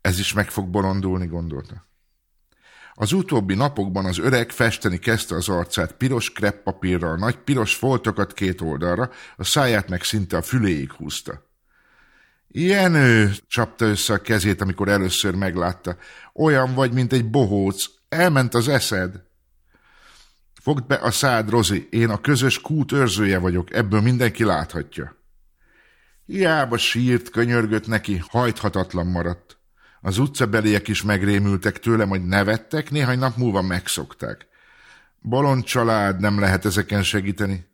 Ez is meg fog bolondulni, gondolta. Az utóbbi napokban az öreg festeni kezdte az arcát piros kreppapírral, nagy piros foltokat két oldalra, a száját meg szinte a füléig húzta. Jenő, csapta össze a kezét, amikor először meglátta. Olyan vagy, mint egy bohóc. Elment az eszed. Fogd be a szád, Rozi, én a közös kút őrzője vagyok, ebből mindenki láthatja. Hiába sírt, könyörgött neki, hajthatatlan maradt. Az utcabeliek is megrémültek tőle, hogy nevettek, néhány nap múlva megszokták. Bolond család, nem lehet ezeken segíteni.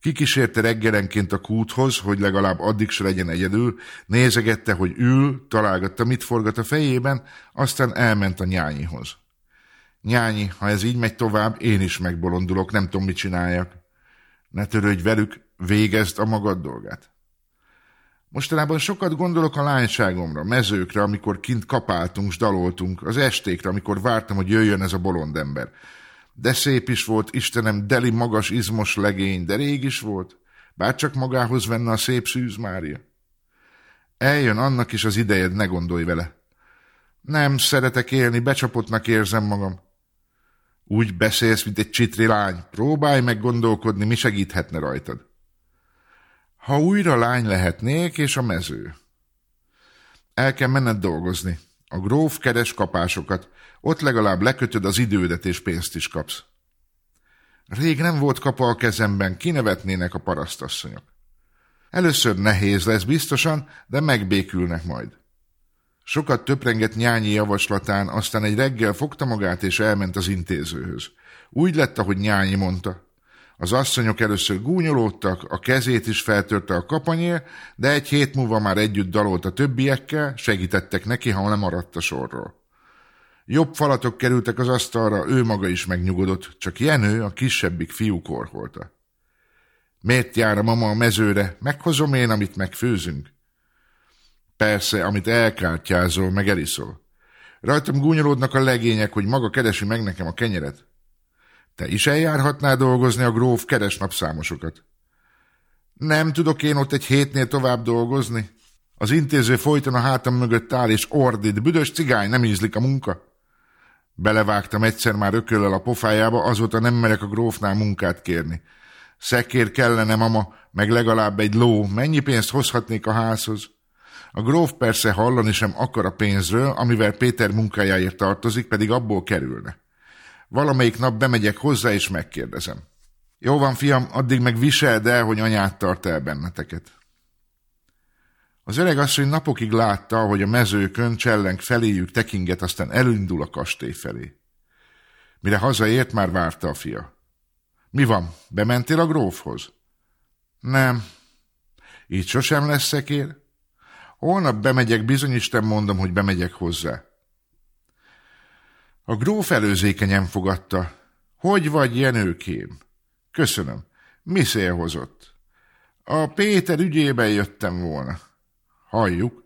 Kikísérte reggelenként a kúthoz, hogy legalább addig se legyen egyedül, nézegette, hogy ül, találgatta, mit forgat a fejében, aztán elment a nyányihoz. Nyányi, ha ez így megy tovább, én is megbolondulok, nem tudom, mit csináljak. Ne törődj velük, végezd a magad dolgát. Mostanában sokat gondolok a lányságomra, mezőkre, amikor kint kapáltunk, daloltunk, az estékre, amikor vártam, hogy jöjjön ez a bolond ember. De szép is volt, Istenem, deli magas, izmos legény, de rég is volt. Bár csak magához venne a szép Szűz Mária. Eljön annak is az idejed, ne gondolj vele. Nem szeretek élni, becsapottnak érzem magam. Úgy beszélsz, mint egy csitri lány. Próbálj meg gondolkodni, mi segíthetne rajtad. Ha újra lány lehetnék, és a mező. El kell menned dolgozni. A gróf keres kapásokat. Ott legalább lekötöd az idődet, és pénzt is kapsz. Rég nem volt kapa a kezemben, kinevetnének a parasztasszonyok. Először nehéz lesz biztosan, de megbékülnek majd. Sokat töprengett nyányi javaslatán, aztán egy reggel fogta magát és elment az intézőhöz. Úgy lett, ahogy nyányi mondta. Az asszonyok először gúnyolódtak, a kezét is feltörte a kapanyér, de egy hét múlva már együtt dalolt a többiekkel, segítettek neki, ha nem maradt a sorról. Jobb falatok kerültek az asztalra, ő maga is megnyugodott, csak Jenő, a kisebbik fiú korholta. Miért jár a mama a mezőre? Meghozom én, amit megfőzünk. Persze, amit elkártyázol, meg eliszol. Rajtam gúnyolódnak a legények, hogy maga keresi meg nekem a kenyeret. Te is eljárhatnál dolgozni a gróf keresnapszámosokat. Nem tudok én ott egy hétnél tovább dolgozni? Az intéző folyton a hátam mögött áll és ordít. Büdös cigány, nem ízlik a munka. Belevágtam egyszer már ököllel a pofájába, azóta nem merek a grófnál munkát kérni. Szekér kellene, mama, meg legalább egy ló. Mennyi pénzt hozhatnék a házhoz? A gróf persze hallani sem akar a pénzről, amivel Péter munkájáért tartozik, pedig abból kerülne. Valamelyik nap bemegyek hozzá, és megkérdezem. Jó van, fiam, addig meg viseld el, hogy anyát tart el benneteket. Az öreg asszony napokig látta, hogy a mezőkön cselleng feléjük tekinget, aztán elindul a kastély felé. Mire hazaért, már várta a fia. Mi van, bementél a grófhoz? Nem. Így sosem lesz szekér? Holnap bemegyek, bizonyisten mondom, hogy bemegyek hozzá. A gróf előzékenyen fogadta. Hogy vagy, Jenőkém? Köszönöm. Mi szél hozott? A Péter ügyében jöttem volna. Halljuk.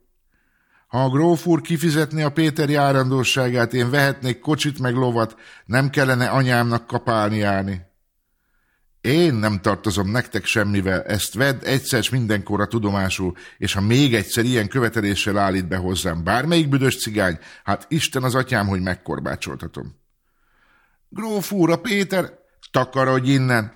Ha a gróf úr kifizetné a Péter járandóságát, én vehetnék kocsit meg lovat, nem kellene anyámnak kapálni járni. Én nem tartozom nektek semmivel, ezt vedd egyszer mindenkorra tudomásul, és ha még egyszer ilyen követeléssel állít be hozzám bármelyik büdös cigány, hát Isten az atyám, hogy megkorbácsoltatom. Gróf úr, a Péter, takarodj innen!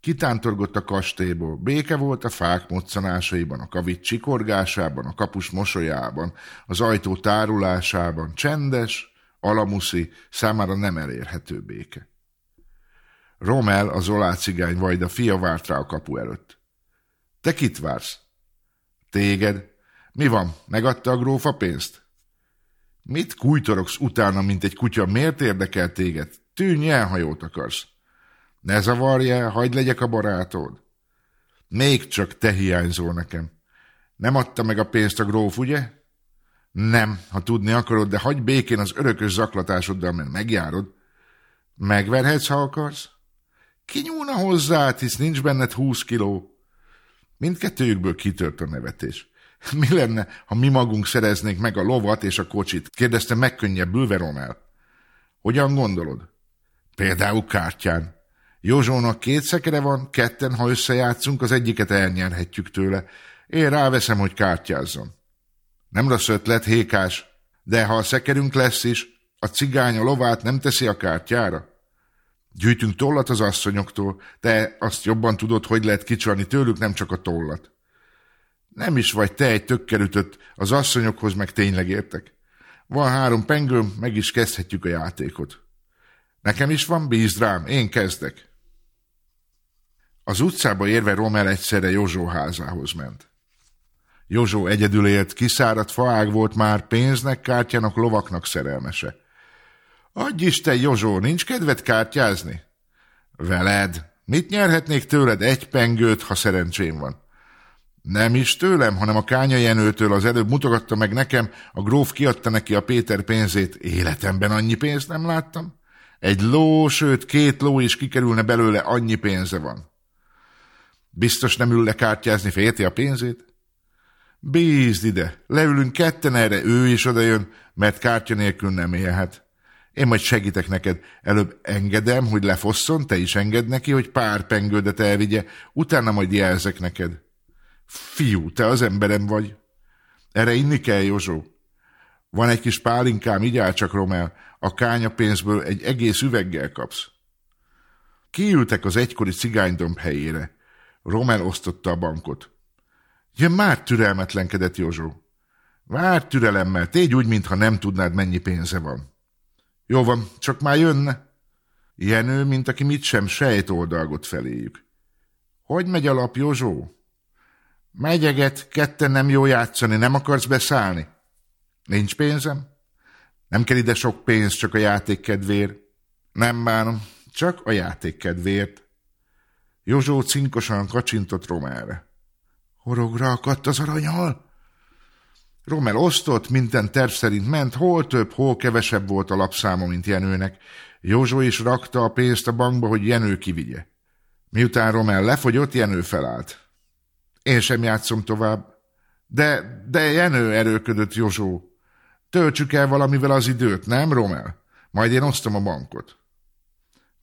Kitántorgott a kastélyból, béke volt a fák moccanásaiban, a kavit csikorgásában, a kapus mosolyában, az ajtó tárulásában, csendes, alamuszi, számára nem elérhető béke. Romel, az olá cigány vajda fia várt rá a kapu előtt. Te kit vársz? Téged. Mi van, megadta a gróf a pénzt? Mit kújtorogsz utána, mint egy kutya? Miért érdekel téged? Tűnj el, ha jót akarsz. Ne zavarj el, hagyd legyek a barátod. Még csak te hiányzol nekem. Nem adta meg a pénzt a gróf, ugye? Nem, ha tudni akarod, de hagyj békén az örökös zaklatásoddal, mert megjárod. Megverhetsz, ha akarsz? Ki nyúlna hozzá, hisz nincs benned húsz kiló. Mindkettőjükből kitört a nevetés. Mi lenne, ha mi magunk szereznénk meg a lovat és a kocsit? kérdezte megkönnyebbülve Romel. Hogyan gondolod? Például kártyán. Józsónak két szekere van, ketten, ha összejátszunk, az egyiket elnyerhetjük tőle. Én ráveszem, hogy kártyázzon. Nem rossz ötlet, hékás, de ha a szekerünk lesz is, a cigány a lovát nem teszi a kártyára. Gyűjtünk tollat az asszonyoktól, te azt jobban tudod, hogy lehet kicsalni tőlük, nem csak a tollat. Nem is vagy te egy tökkelütött, az asszonyokhoz meg tényleg értek. Van három pengőm, meg is kezdhetjük a játékot. Nekem is van, bízd rám, én kezdek. Az utcába érve Romel egyszerre Józsó házához ment. Józsó egyedül élt, kiszáradt faág volt már, pénznek, kártyának, lovaknak szerelmese. Adj Isten, Józsó, nincs kedved kártyázni? Veled. Mit nyerhetnék tőled egy pengőt, ha szerencsém van? Nem is tőlem, hanem a Kánya Jenőtől az előbb mutogatta meg nekem, a gróf kiadta neki a Péter pénzét. Életemben annyi pénzt nem láttam. Egy ló, sőt két ló is kikerülne belőle, annyi pénze van. Biztos nem ül le kártyázni, félti a pénzét? Bízd ide, leülünk ketten erre, ő is odajön, mert kártya nélkül nem élhet. Én majd segítek neked. Előbb engedem, hogy lefosszon, te is enged neki, hogy pár pengődet elvigye, utána majd jelzek neked. Fiú, te az emberem vagy. Erre inni kell, Józsó. Van egy kis pálinkám, így csak, Romel, a kányapénzből egy egész üveggel kapsz. Kiültek az egykori cigánydomb helyére. Romel osztotta a bankot. Ja, már türelmetlenkedett Józsó. Vár türelemmel, tégy úgy, mintha nem tudnád, mennyi pénze van. Jó van, csak már jönne. Jenő, mint aki mit sem sejt oldalgot feléjük. Hogy megy a lap, Józsó? Megyeget, ketten nem jó játszani, nem akarsz beszállni? Nincs pénzem? Nem kell ide sok pénz, csak a játék kedvéért. Nem bánom, csak a játék kedvéért. Józsó cinkosan kacsintott Romelre. Horogra akadt az aranyal? Romel osztott, minden terv szerint ment, hol több, hol kevesebb volt a lapszáma, mint Jenőnek. Józsó is rakta a pénzt a bankba, hogy Jenő kivigye. Miután Romel lefogyott, Jenő felállt. Én sem játszom tovább. De, de Jenő erőködött Józsó. Töltsük el valamivel az időt, nem, Romel? Majd én osztom a bankot.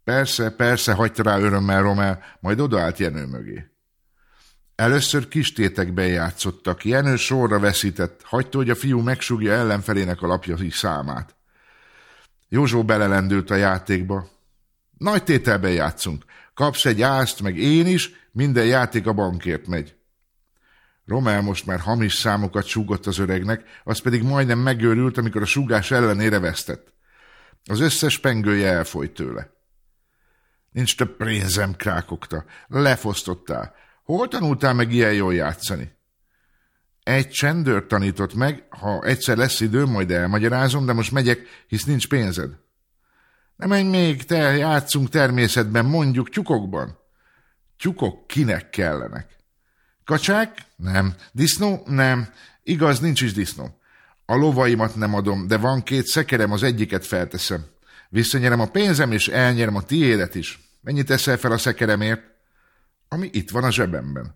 Persze, persze, hagyta rá örömmel Romel, majd odaállt Jenő mögé. Először kis tétekben játszottak. Jenő sorra veszített, hagyta, hogy a fiú megsúgja ellenfelének a lapja számát. Józsó belelendült a játékba. Nagy tételben játszunk. Kapsz egy ászt, meg én is, minden játék a bankért megy. Romel most már hamis számokat súgott az öregnek, az pedig majdnem megőrült, amikor a súgás ellenére vesztett. Az összes pengője elfolyt tőle. Nincs több pénzem, krákokta. Lefosztottál. Hol tanultál meg ilyen jól játszani? Egy csendőr tanított meg, ha egyszer lesz idő, majd elmagyarázom, de most megyek, hisz nincs pénzed. Nem menj még, te játszunk természetben, mondjuk tyukokban. Tyukok kinek kellenek? Kacsák? Nem. Disznó? Nem. Igaz, nincs is disznó. A lovaimat nem adom, de van két szekerem, az egyiket felteszem. Visszanyerem a pénzem, és elnyerem a tiédet is. Mennyit teszel fel a szekeremért? Ami itt van a zsebemben.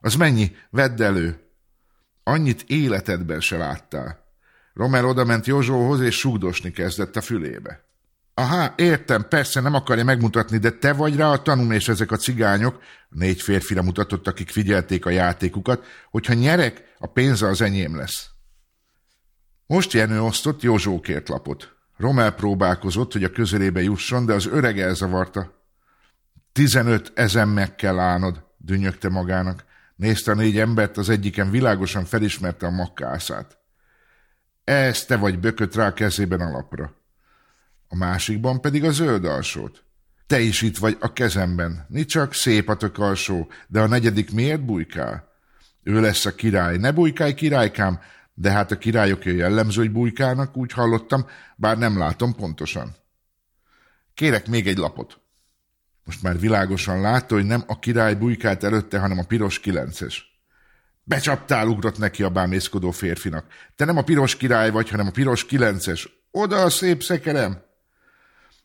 Az mennyi? Vedd elő. Annyit életedben se láttál. Romer odament Józsóhoz, és súgdosni kezdett a fülébe. Aha, értem, persze nem akarja megmutatni, de te vagy rá a tanul és ezek a cigányok, négy férfira mutatott, akik figyelték a játékukat, hogyha nyerek, a pénze az enyém lesz. Most Jenő osztott Józsókért lapot. Romel próbálkozott, hogy a közelébe jusson, de az öreg elzavarta. Tizenöt ezen meg kell állnod, dünnyögte magának. Nézte a négy embert, az egyiken világosan felismerte a makkászát. Ez te vagy bökött rá a kezében a lapra a másikban pedig a zöld alsót. Te is itt vagy a kezemben, ni csak szép a tök alsó, de a negyedik miért bujkál? Ő lesz a király, ne bujkálj királykám, de hát a királyok jellemző, hogy bujkálnak, úgy hallottam, bár nem látom pontosan. Kérek még egy lapot. Most már világosan látta, hogy nem a király bujkált előtte, hanem a piros kilences. Becsaptál, ugrott neki a bámészkodó férfinak. Te nem a piros király vagy, hanem a piros kilences. Oda a szép szekerem!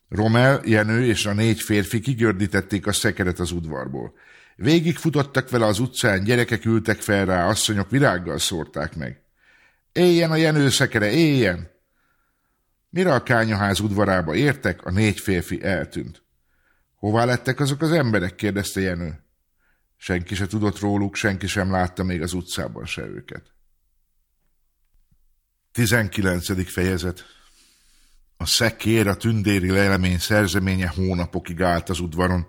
Romel, Jenő és a négy férfi kigördítették a szekeret az udvarból. Végig futottak vele az utcán, gyerekek ültek fel rá, asszonyok virággal szórták meg. Éljen a Jenő szekere, éljen! Mire a kányaház udvarába értek, a négy férfi eltűnt. Hová lettek azok az emberek? kérdezte Jenő. Senki se tudott róluk, senki sem látta még az utcában se őket. 19. fejezet a szekér, a tündéri lelemény szerzeménye hónapokig állt az udvaron.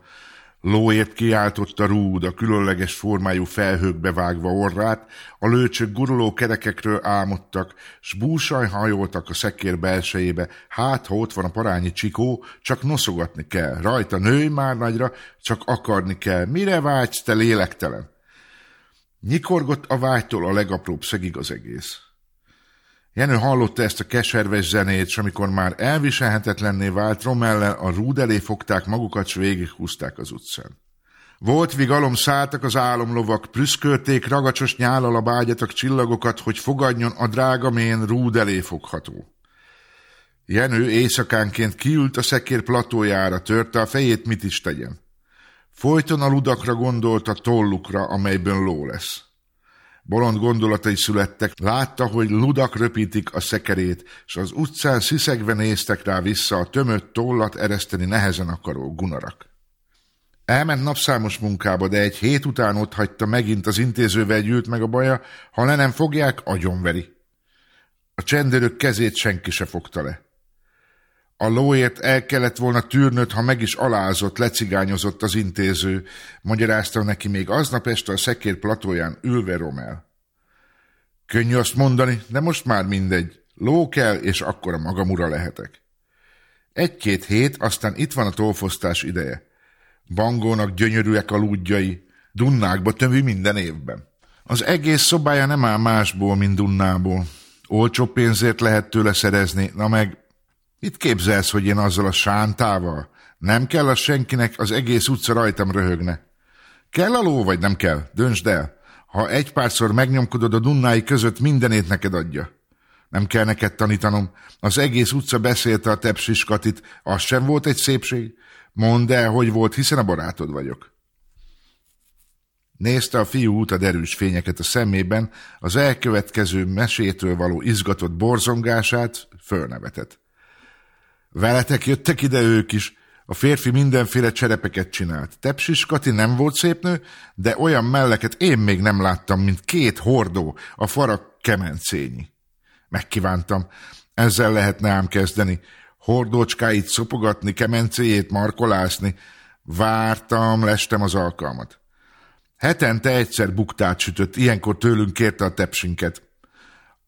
Lóért kiáltotta rúd, a különleges formájú felhőkbe vágva orrát, a lőcsök guruló kerekekről álmodtak, s búsaj hajoltak a szekér belsejébe, hát ha ott van a parányi csikó, csak noszogatni kell, rajta nőj már nagyra, csak akarni kell, mire vágysz, te lélektelen? Nyikorgott a vágytól a legapróbb szegig az egész. Jenő hallotta ezt a keserves zenét, és amikor már elviselhetetlenné vált, Romellel a rúd elé fogták magukat, s végighúzták az utcán. Volt vigalom szálltak az álomlovak, prüszkölték ragacsos nyállal a bágyatak csillagokat, hogy fogadjon a drága mén rúd elé fogható. Jenő éjszakánként kiült a szekér platójára, törte a fejét, mit is tegyen. Folyton a ludakra gondolt a tollukra, amelyből ló lesz. Bolond gondolatai születtek, látta, hogy ludak röpítik a szekerét, és az utcán sziszegve néztek rá vissza a tömött tollat ereszteni nehezen akaró gunarak. Elment napszámos munkába, de egy hét után ott hagyta megint az intézővel gyűlt meg a baja, ha le nem fogják, agyonveri. A csendőrök kezét senki se fogta le. A lóért el kellett volna tűrnöd, ha meg is alázott, lecigányozott az intéző, magyarázta neki még aznap este a szekér platóján ülve Romel. Könnyű azt mondani, de most már mindegy. Ló kell, és akkor a magam ura lehetek. Egy-két hét, aztán itt van a tolfosztás ideje. Bangónak gyönyörűek a lúdjai, Dunnákba tömvi minden évben. Az egész szobája nem áll másból, mint Dunnából. Olcsó pénzért lehet tőle szerezni, na meg Itt képzelsz, hogy én azzal a sántával? Nem kell a senkinek, az egész utca rajtam röhögne. Kell a ló, vagy nem kell? Döntsd el. Ha egy párszor megnyomkodod a Dunnái között, mindenét neked adja. Nem kell neked tanítanom. Az egész utca beszélte a tepsiskatit, az sem volt egy szépség. Mondd el, hogy volt, hiszen a barátod vagyok. Nézte a fiú út a derűs fényeket a szemében, az elkövetkező mesétől való izgatott borzongását fölnevetett. Veletek jöttek ide ők is, a férfi mindenféle cserepeket csinált. Tepsis Kati nem volt szép nő, de olyan melleket én még nem láttam, mint két hordó, a farak kemencényi. Megkívántam, ezzel lehetne ám kezdeni. Hordócskáit szopogatni, kemencéjét markolásni. Vártam, lestem az alkalmat. Hetente egyszer buktát sütött, ilyenkor tőlünk kérte a tepsinket.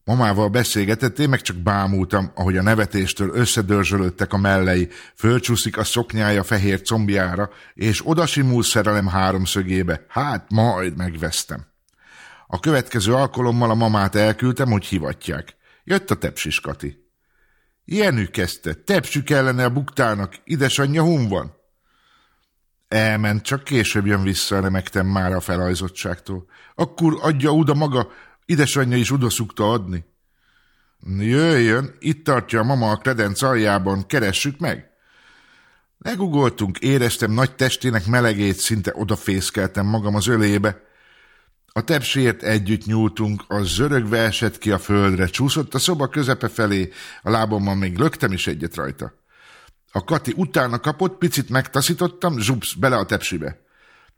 Mamával beszélgetett, én meg csak bámultam, ahogy a nevetéstől összedörzsölöttek a mellei, fölcsúszik a szoknyája fehér combjára, és odasimul szerelem háromszögébe. Hát, majd megvesztem. A következő alkalommal a mamát elküldtem, hogy hivatják. Jött a tepsis Kati. Jenű kezdte, tepsü kellene a buktának, idesanyja hun van. Elment, csak később jön vissza, remektem már a felajzottságtól. Akkor adja oda maga, idesanyja is oda szukta adni. Jöjjön, itt tartja a mama a kredenc aljában, keressük meg. Legugoltunk, éreztem nagy testének melegét, szinte odafészkeltem magam az ölébe. A tepsért együtt nyúltunk, a zörögve esett ki a földre, csúszott a szoba közepe felé, a lábommal még löktem is egyet rajta. A Kati utána kapott, picit megtaszítottam, zsupsz, bele a tepsibe.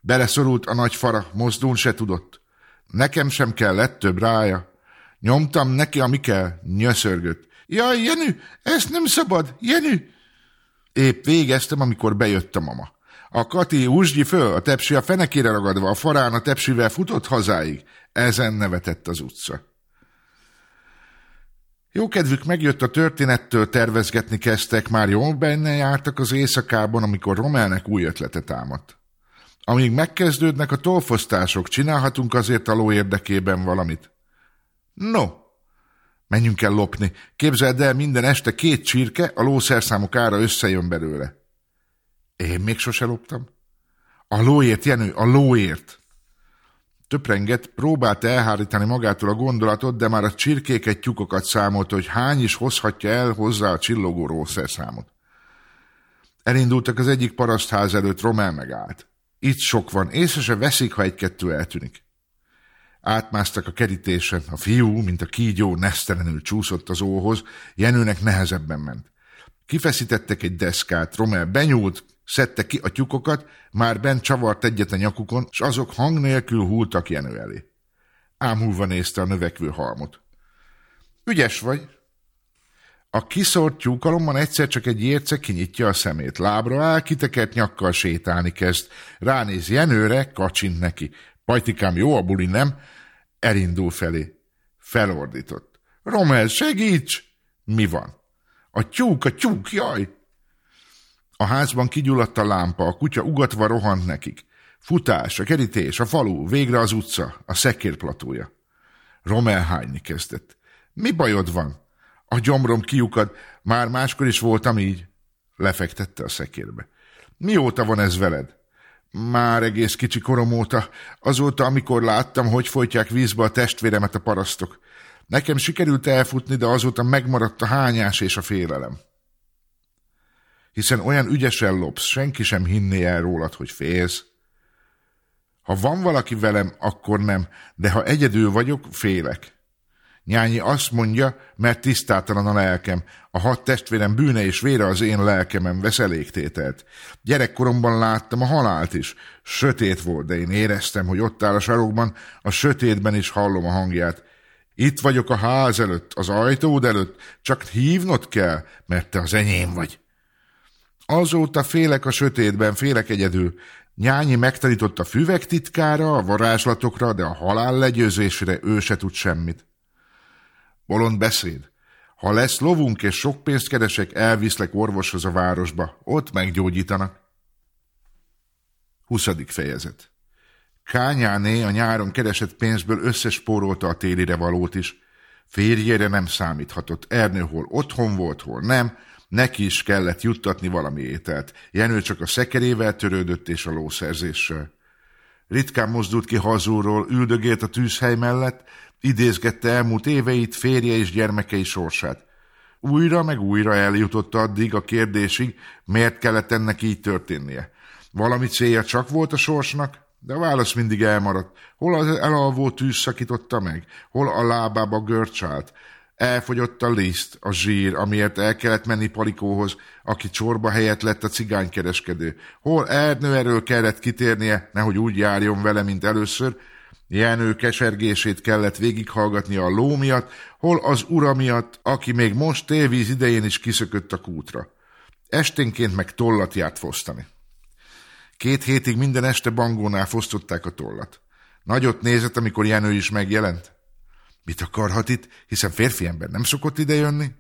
Beleszorult a nagy fara, mozdulni se tudott. Nekem sem kellett több rája. Nyomtam neki, ami kell, nyöszörgött. Jaj, Jenü, ezt nem szabad, Jenü! Épp végeztem, amikor bejött a mama. A Kati úsgyi föl, a tepsi a fenekére ragadva, a farán a tepsivel futott hazáig. Ezen nevetett az utca. Jó kedvük megjött a történettől, tervezgetni kezdtek, már jól benne jártak az éjszakában, amikor Romelnek új ötlete támadt. Amíg megkezdődnek a tolfosztások, csinálhatunk azért a ló érdekében valamit. No, menjünk el lopni. Képzeld el, minden este két csirke, a lószerszámok ára összejön belőle. Én még sose loptam. A lóért, Jenő, a lóért. Töprenget, próbált elhárítani magától a gondolatot, de már a csirkéket tyukokat számolt, hogy hány is hozhatja el hozzá a csillogó rószerszámot. Elindultak az egyik parasztház előtt, Romel megállt. Itt sok van, észre se veszik, ha egy-kettő eltűnik. Átmásztak a kerítésen, a fiú, mint a kígyó, nesztelenül csúszott az óhoz, Jenőnek nehezebben ment. Kifeszítettek egy deszkát, Romel benyúlt, szedte ki a tyukokat, már bent csavart egyet a nyakukon, s azok hang nélkül húltak Jenő elé. Ámulva nézte a növekvő halmot. Ügyes vagy. A kiszort tyúkalomban egyszer csak egy érce kinyitja a szemét. Lábra áll, kitekert nyakkal sétálni kezd. Ránéz Jenőre, kacsint neki. Pajtikám, jó a buli, nem? Elindul felé. Felordított. Romel, segíts! Mi van? A tyúk, a tyúk, jaj! A házban kigyulladt a lámpa, a kutya ugatva rohant nekik. Futás, a kerítés, a falu, végre az utca, a szekérplatója. Romel hányni kezdett. Mi bajod van? A gyomrom kiukad, már máskor is voltam így. Lefektette a szekérbe. Mióta van ez veled? Már egész kicsi korom óta, azóta, amikor láttam, hogy folytják vízbe a testvéremet a parasztok. Nekem sikerült elfutni, de azóta megmaradt a hányás és a félelem hiszen olyan ügyesen lopsz, senki sem hinné el rólad, hogy félsz. Ha van valaki velem, akkor nem, de ha egyedül vagyok, félek. Nyányi azt mondja, mert tisztátalan a lelkem. A hat testvérem bűne és vére az én lelkemen vesz elégtételt. Gyerekkoromban láttam a halált is. Sötét volt, de én éreztem, hogy ott áll a sarokban, a sötétben is hallom a hangját. Itt vagyok a ház előtt, az ajtód előtt, csak hívnod kell, mert te az enyém vagy. Azóta félek a sötétben, félek egyedül. Nyányi megtanított a füvek titkára, a varázslatokra, de a halál legyőzésére ő se tud semmit. Bolond beszéd. Ha lesz lovunk és sok pénzt keresek, elviszlek orvoshoz a városba. Ott meggyógyítanak. 20. fejezet Kányáné a nyáron keresett pénzből összespórolta a télire valót is. Férjére nem számíthatott. Ernő hol otthon volt, hol nem. Neki is kellett juttatni valami ételt. Jenő csak a szekerével törődött és a lószerzéssel. Ritkán mozdult ki hazúról, üldögélt a tűzhely mellett, idézgette elmúlt éveit, férje és gyermekei sorsát. Újra meg újra eljutott addig a kérdésig, miért kellett ennek így történnie. Valami célja csak volt a sorsnak, de a válasz mindig elmaradt. Hol az elalvó tűz szakította meg, hol a lábába görcsált. Elfogyott a liszt, a zsír, amiért el kellett menni Palikóhoz, aki csorba helyett lett a cigánykereskedő. Hol Ernő erről kellett kitérnie, nehogy úgy járjon vele, mint először, Jenő kesergését kellett végighallgatni a ló miatt, hol az ura miatt, aki még most tévíz idején is kiszökött a kútra. Esténként meg tollat járt fosztani. Két hétig minden este bangónál fosztották a tollat. Nagyot nézett, amikor Jenő is megjelent. Mit akarhat itt, hiszen férfi ember nem szokott idejönni?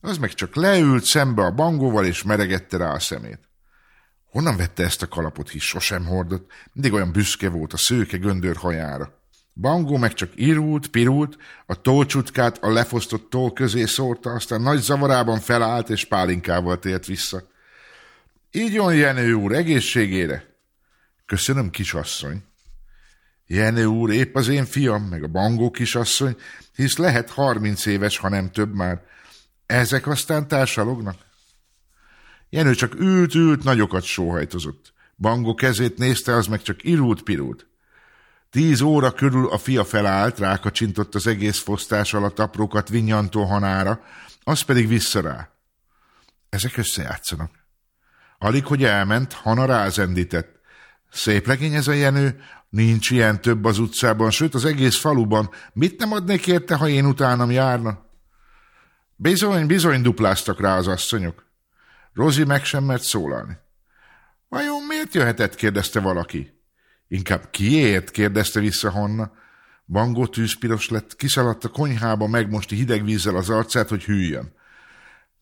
Az meg csak leült szembe a bangóval, és meregette rá a szemét. Honnan vette ezt a kalapot, hisz sosem hordott? Mindig olyan büszke volt a szőke göndör hajára. Bangó meg csak irult, pirult, a tócsutkát a lefosztott toll közé szórta, aztán nagy zavarában felállt és pálinkával tért vissza. Így jön Jenő úr, egészségére. Köszönöm, kisasszony. Jenő úr, épp az én fiam, meg a bangó kisasszony, hisz lehet harminc éves, ha nem több már. Ezek aztán társalognak? Jenő csak ült-ült, nagyokat sóhajtozott. Bangó kezét nézte, az meg csak irult-pirult. Tíz óra körül a fia felállt, rákacsintott az egész fosztás alatt aprókat vinyantó hanára, az pedig vissza rá. Ezek összejátszanak. Alig, hogy elment, Hana rázendített. Szép legény ez a Jenő, nincs ilyen több az utcában, sőt az egész faluban. Mit nem adnék érte, ha én utánam járna? Bizony, bizony dupláztak rá az asszonyok. Rozi meg sem mert szólalni. Vajon miért jöhetett? kérdezte valaki. Inkább kiért? kérdezte vissza Honna. Bangó tűzpiros lett, kiszaladt a konyhába, megmosti hideg vízzel az arcát, hogy hűljön.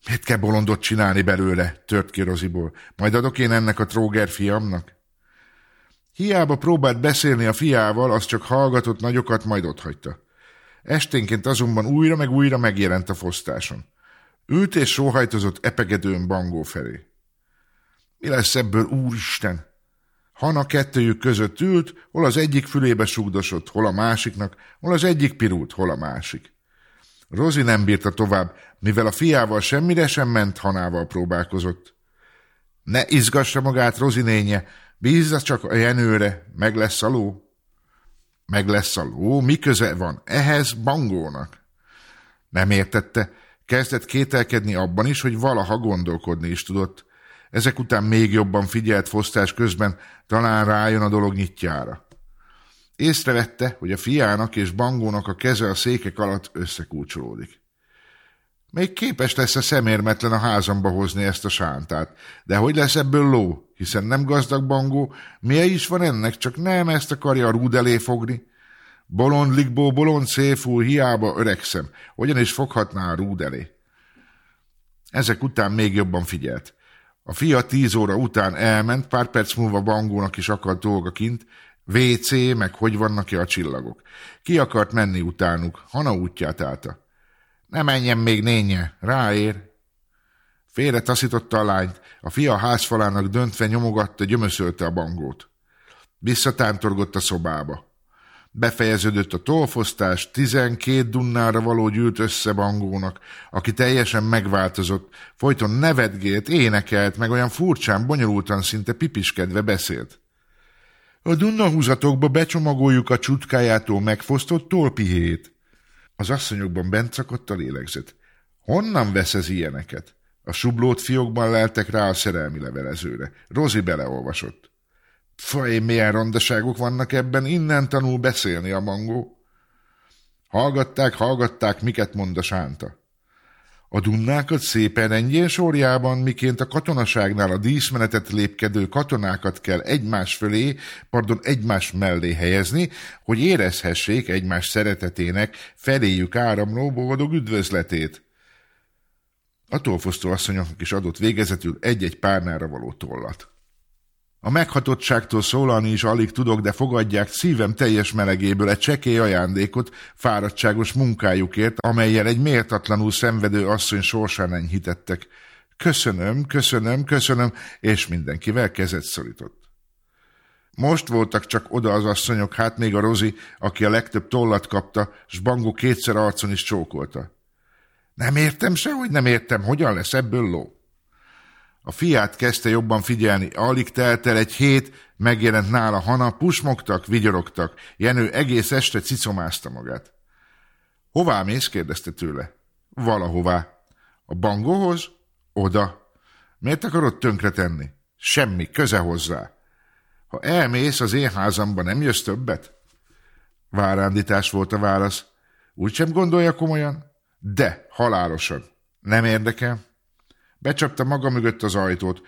Miért kell bolondot csinálni belőle? tört ki Roziból. Majd adok én ennek a tróger fiamnak? Hiába próbált beszélni a fiával, az csak hallgatott nagyokat, majd otthagyta. Esténként azonban újra meg újra megjelent a fosztáson. Ült és sóhajtozott epegedőn Bangó felé. Mi lesz ebből, úristen? Hana kettőjük között ült, hol az egyik fülébe sugdosott, hol a másiknak, hol az egyik pirult, hol a másik. Rozi nem bírta tovább, mivel a fiával semmire sem ment, Hanával próbálkozott. Ne izgassa magát, Rozi nénye, bízza csak a jenőre, meg lesz a ló. Meg lesz a ló, mi köze van ehhez Bangónak? Nem értette, Kezdett kételkedni abban is, hogy valaha gondolkodni is tudott. Ezek után még jobban figyelt fosztás közben, talán rájön a dolog nyitjára. Észrevette, hogy a fiának és bangónak a keze a székek alatt összekulcsolódik. Még képes lesz a szemérmetlen a házamba hozni ezt a sántát, de hogy lesz ebből ló, hiszen nem gazdag bangó, milyen is van ennek, csak nem ezt akarja a rúd elé fogni. Bolond likbó, bolond széfúr, hiába öregszem, hogyan is foghatná a rúd elé. Ezek után még jobban figyelt. A fia tíz óra után elment, pár perc múlva Bangónak is akadt dolga kint, WC, meg hogy vannak-e a csillagok. Ki akart menni utánuk, Hana útját állta. Ne menjen még nénye, ráér. Félre taszította a lányt, a fia a házfalának döntve nyomogatta, gyömöszölte a bangót. Visszatántorgott a szobába. Befejeződött a tolfosztás, tizenkét dunnára való gyűlt össze Bangónak, aki teljesen megváltozott, folyton nevetgélt, énekelt, meg olyan furcsán, bonyolultan, szinte pipiskedve beszélt. A dunnahúzatokba becsomagoljuk a csutkájától megfosztott tolpihét. Az asszonyokban bent szakadt a lélegzet. Honnan vesz ez ilyeneket? A sublót fiókban leltek rá a szerelmi levelezőre. Rozi beleolvasott. Faj, milyen rondaságok vannak ebben, innen tanul beszélni a mangó. Hallgatták, hallgatták, miket mond a sánta. A dunnákat szépen rendjén sorjában, miként a katonaságnál a díszmenetet lépkedő katonákat kell egymás fölé, pardon, egymás mellé helyezni, hogy érezhessék egymás szeretetének feléjük áramló boldog üdvözletét. A tolfosztó asszonyoknak is adott végezetül egy-egy párnára való tollat. A meghatottságtól szólalni is alig tudok, de fogadják szívem teljes melegéből egy csekély ajándékot fáradtságos munkájukért, amelyel egy méltatlanul szenvedő asszony sorsán enyhítettek. Köszönöm, köszönöm, köszönöm, és mindenkivel kezet szorított. Most voltak csak oda az asszonyok, hát még a Rozi, aki a legtöbb tollat kapta, s Bangó kétszer arcon is csókolta. Nem értem se, hogy nem értem, hogyan lesz ebből ló. A fiát kezdte jobban figyelni, alig telt el egy hét, megjelent nála Hana, pusmogtak, vigyorogtak, Jenő egész este cicomázta magát. Hová mész? kérdezte tőle. Valahová. A bangóhoz? Oda. Miért akarod tönkretenni? Semmi, köze hozzá. Ha elmész, az én házamba nem jössz többet? Várándítás volt a válasz. Úgy sem gondolja komolyan? De, halálosan. Nem érdekel? Becsapta maga mögött az ajtót.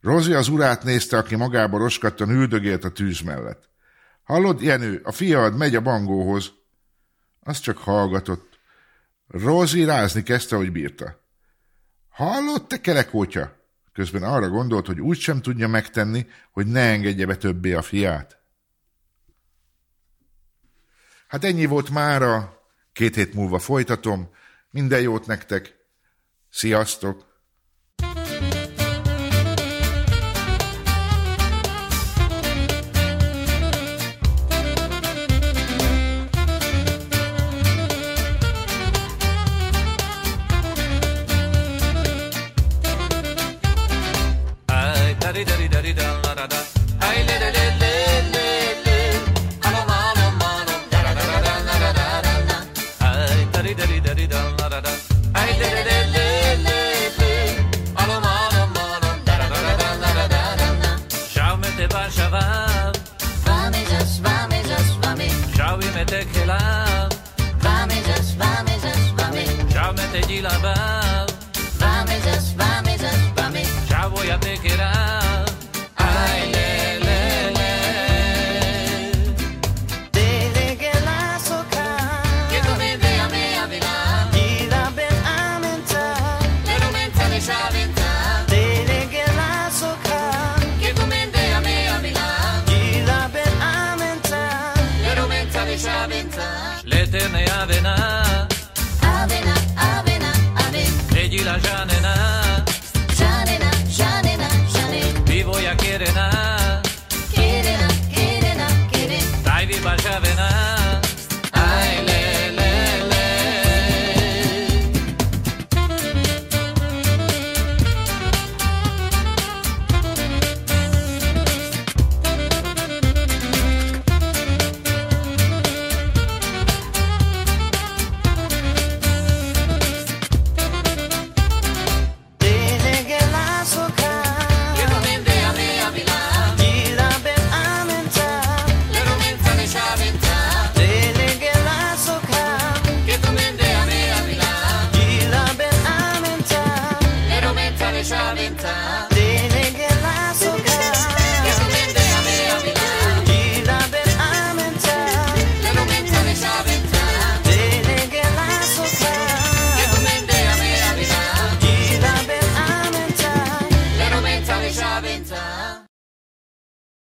Rozi az urát nézte, aki magába roskattan üldögélt a tűz mellett. Hallod, Jenő, a fiad megy a bangóhoz. Az csak hallgatott. Rozi rázni kezdte, hogy bírta. Hallod, te kerekótya? Közben arra gondolt, hogy úgy sem tudja megtenni, hogy ne engedje be többé a fiát. Hát ennyi volt mára, két hét múlva folytatom. Minden jót nektek. Sziasztok!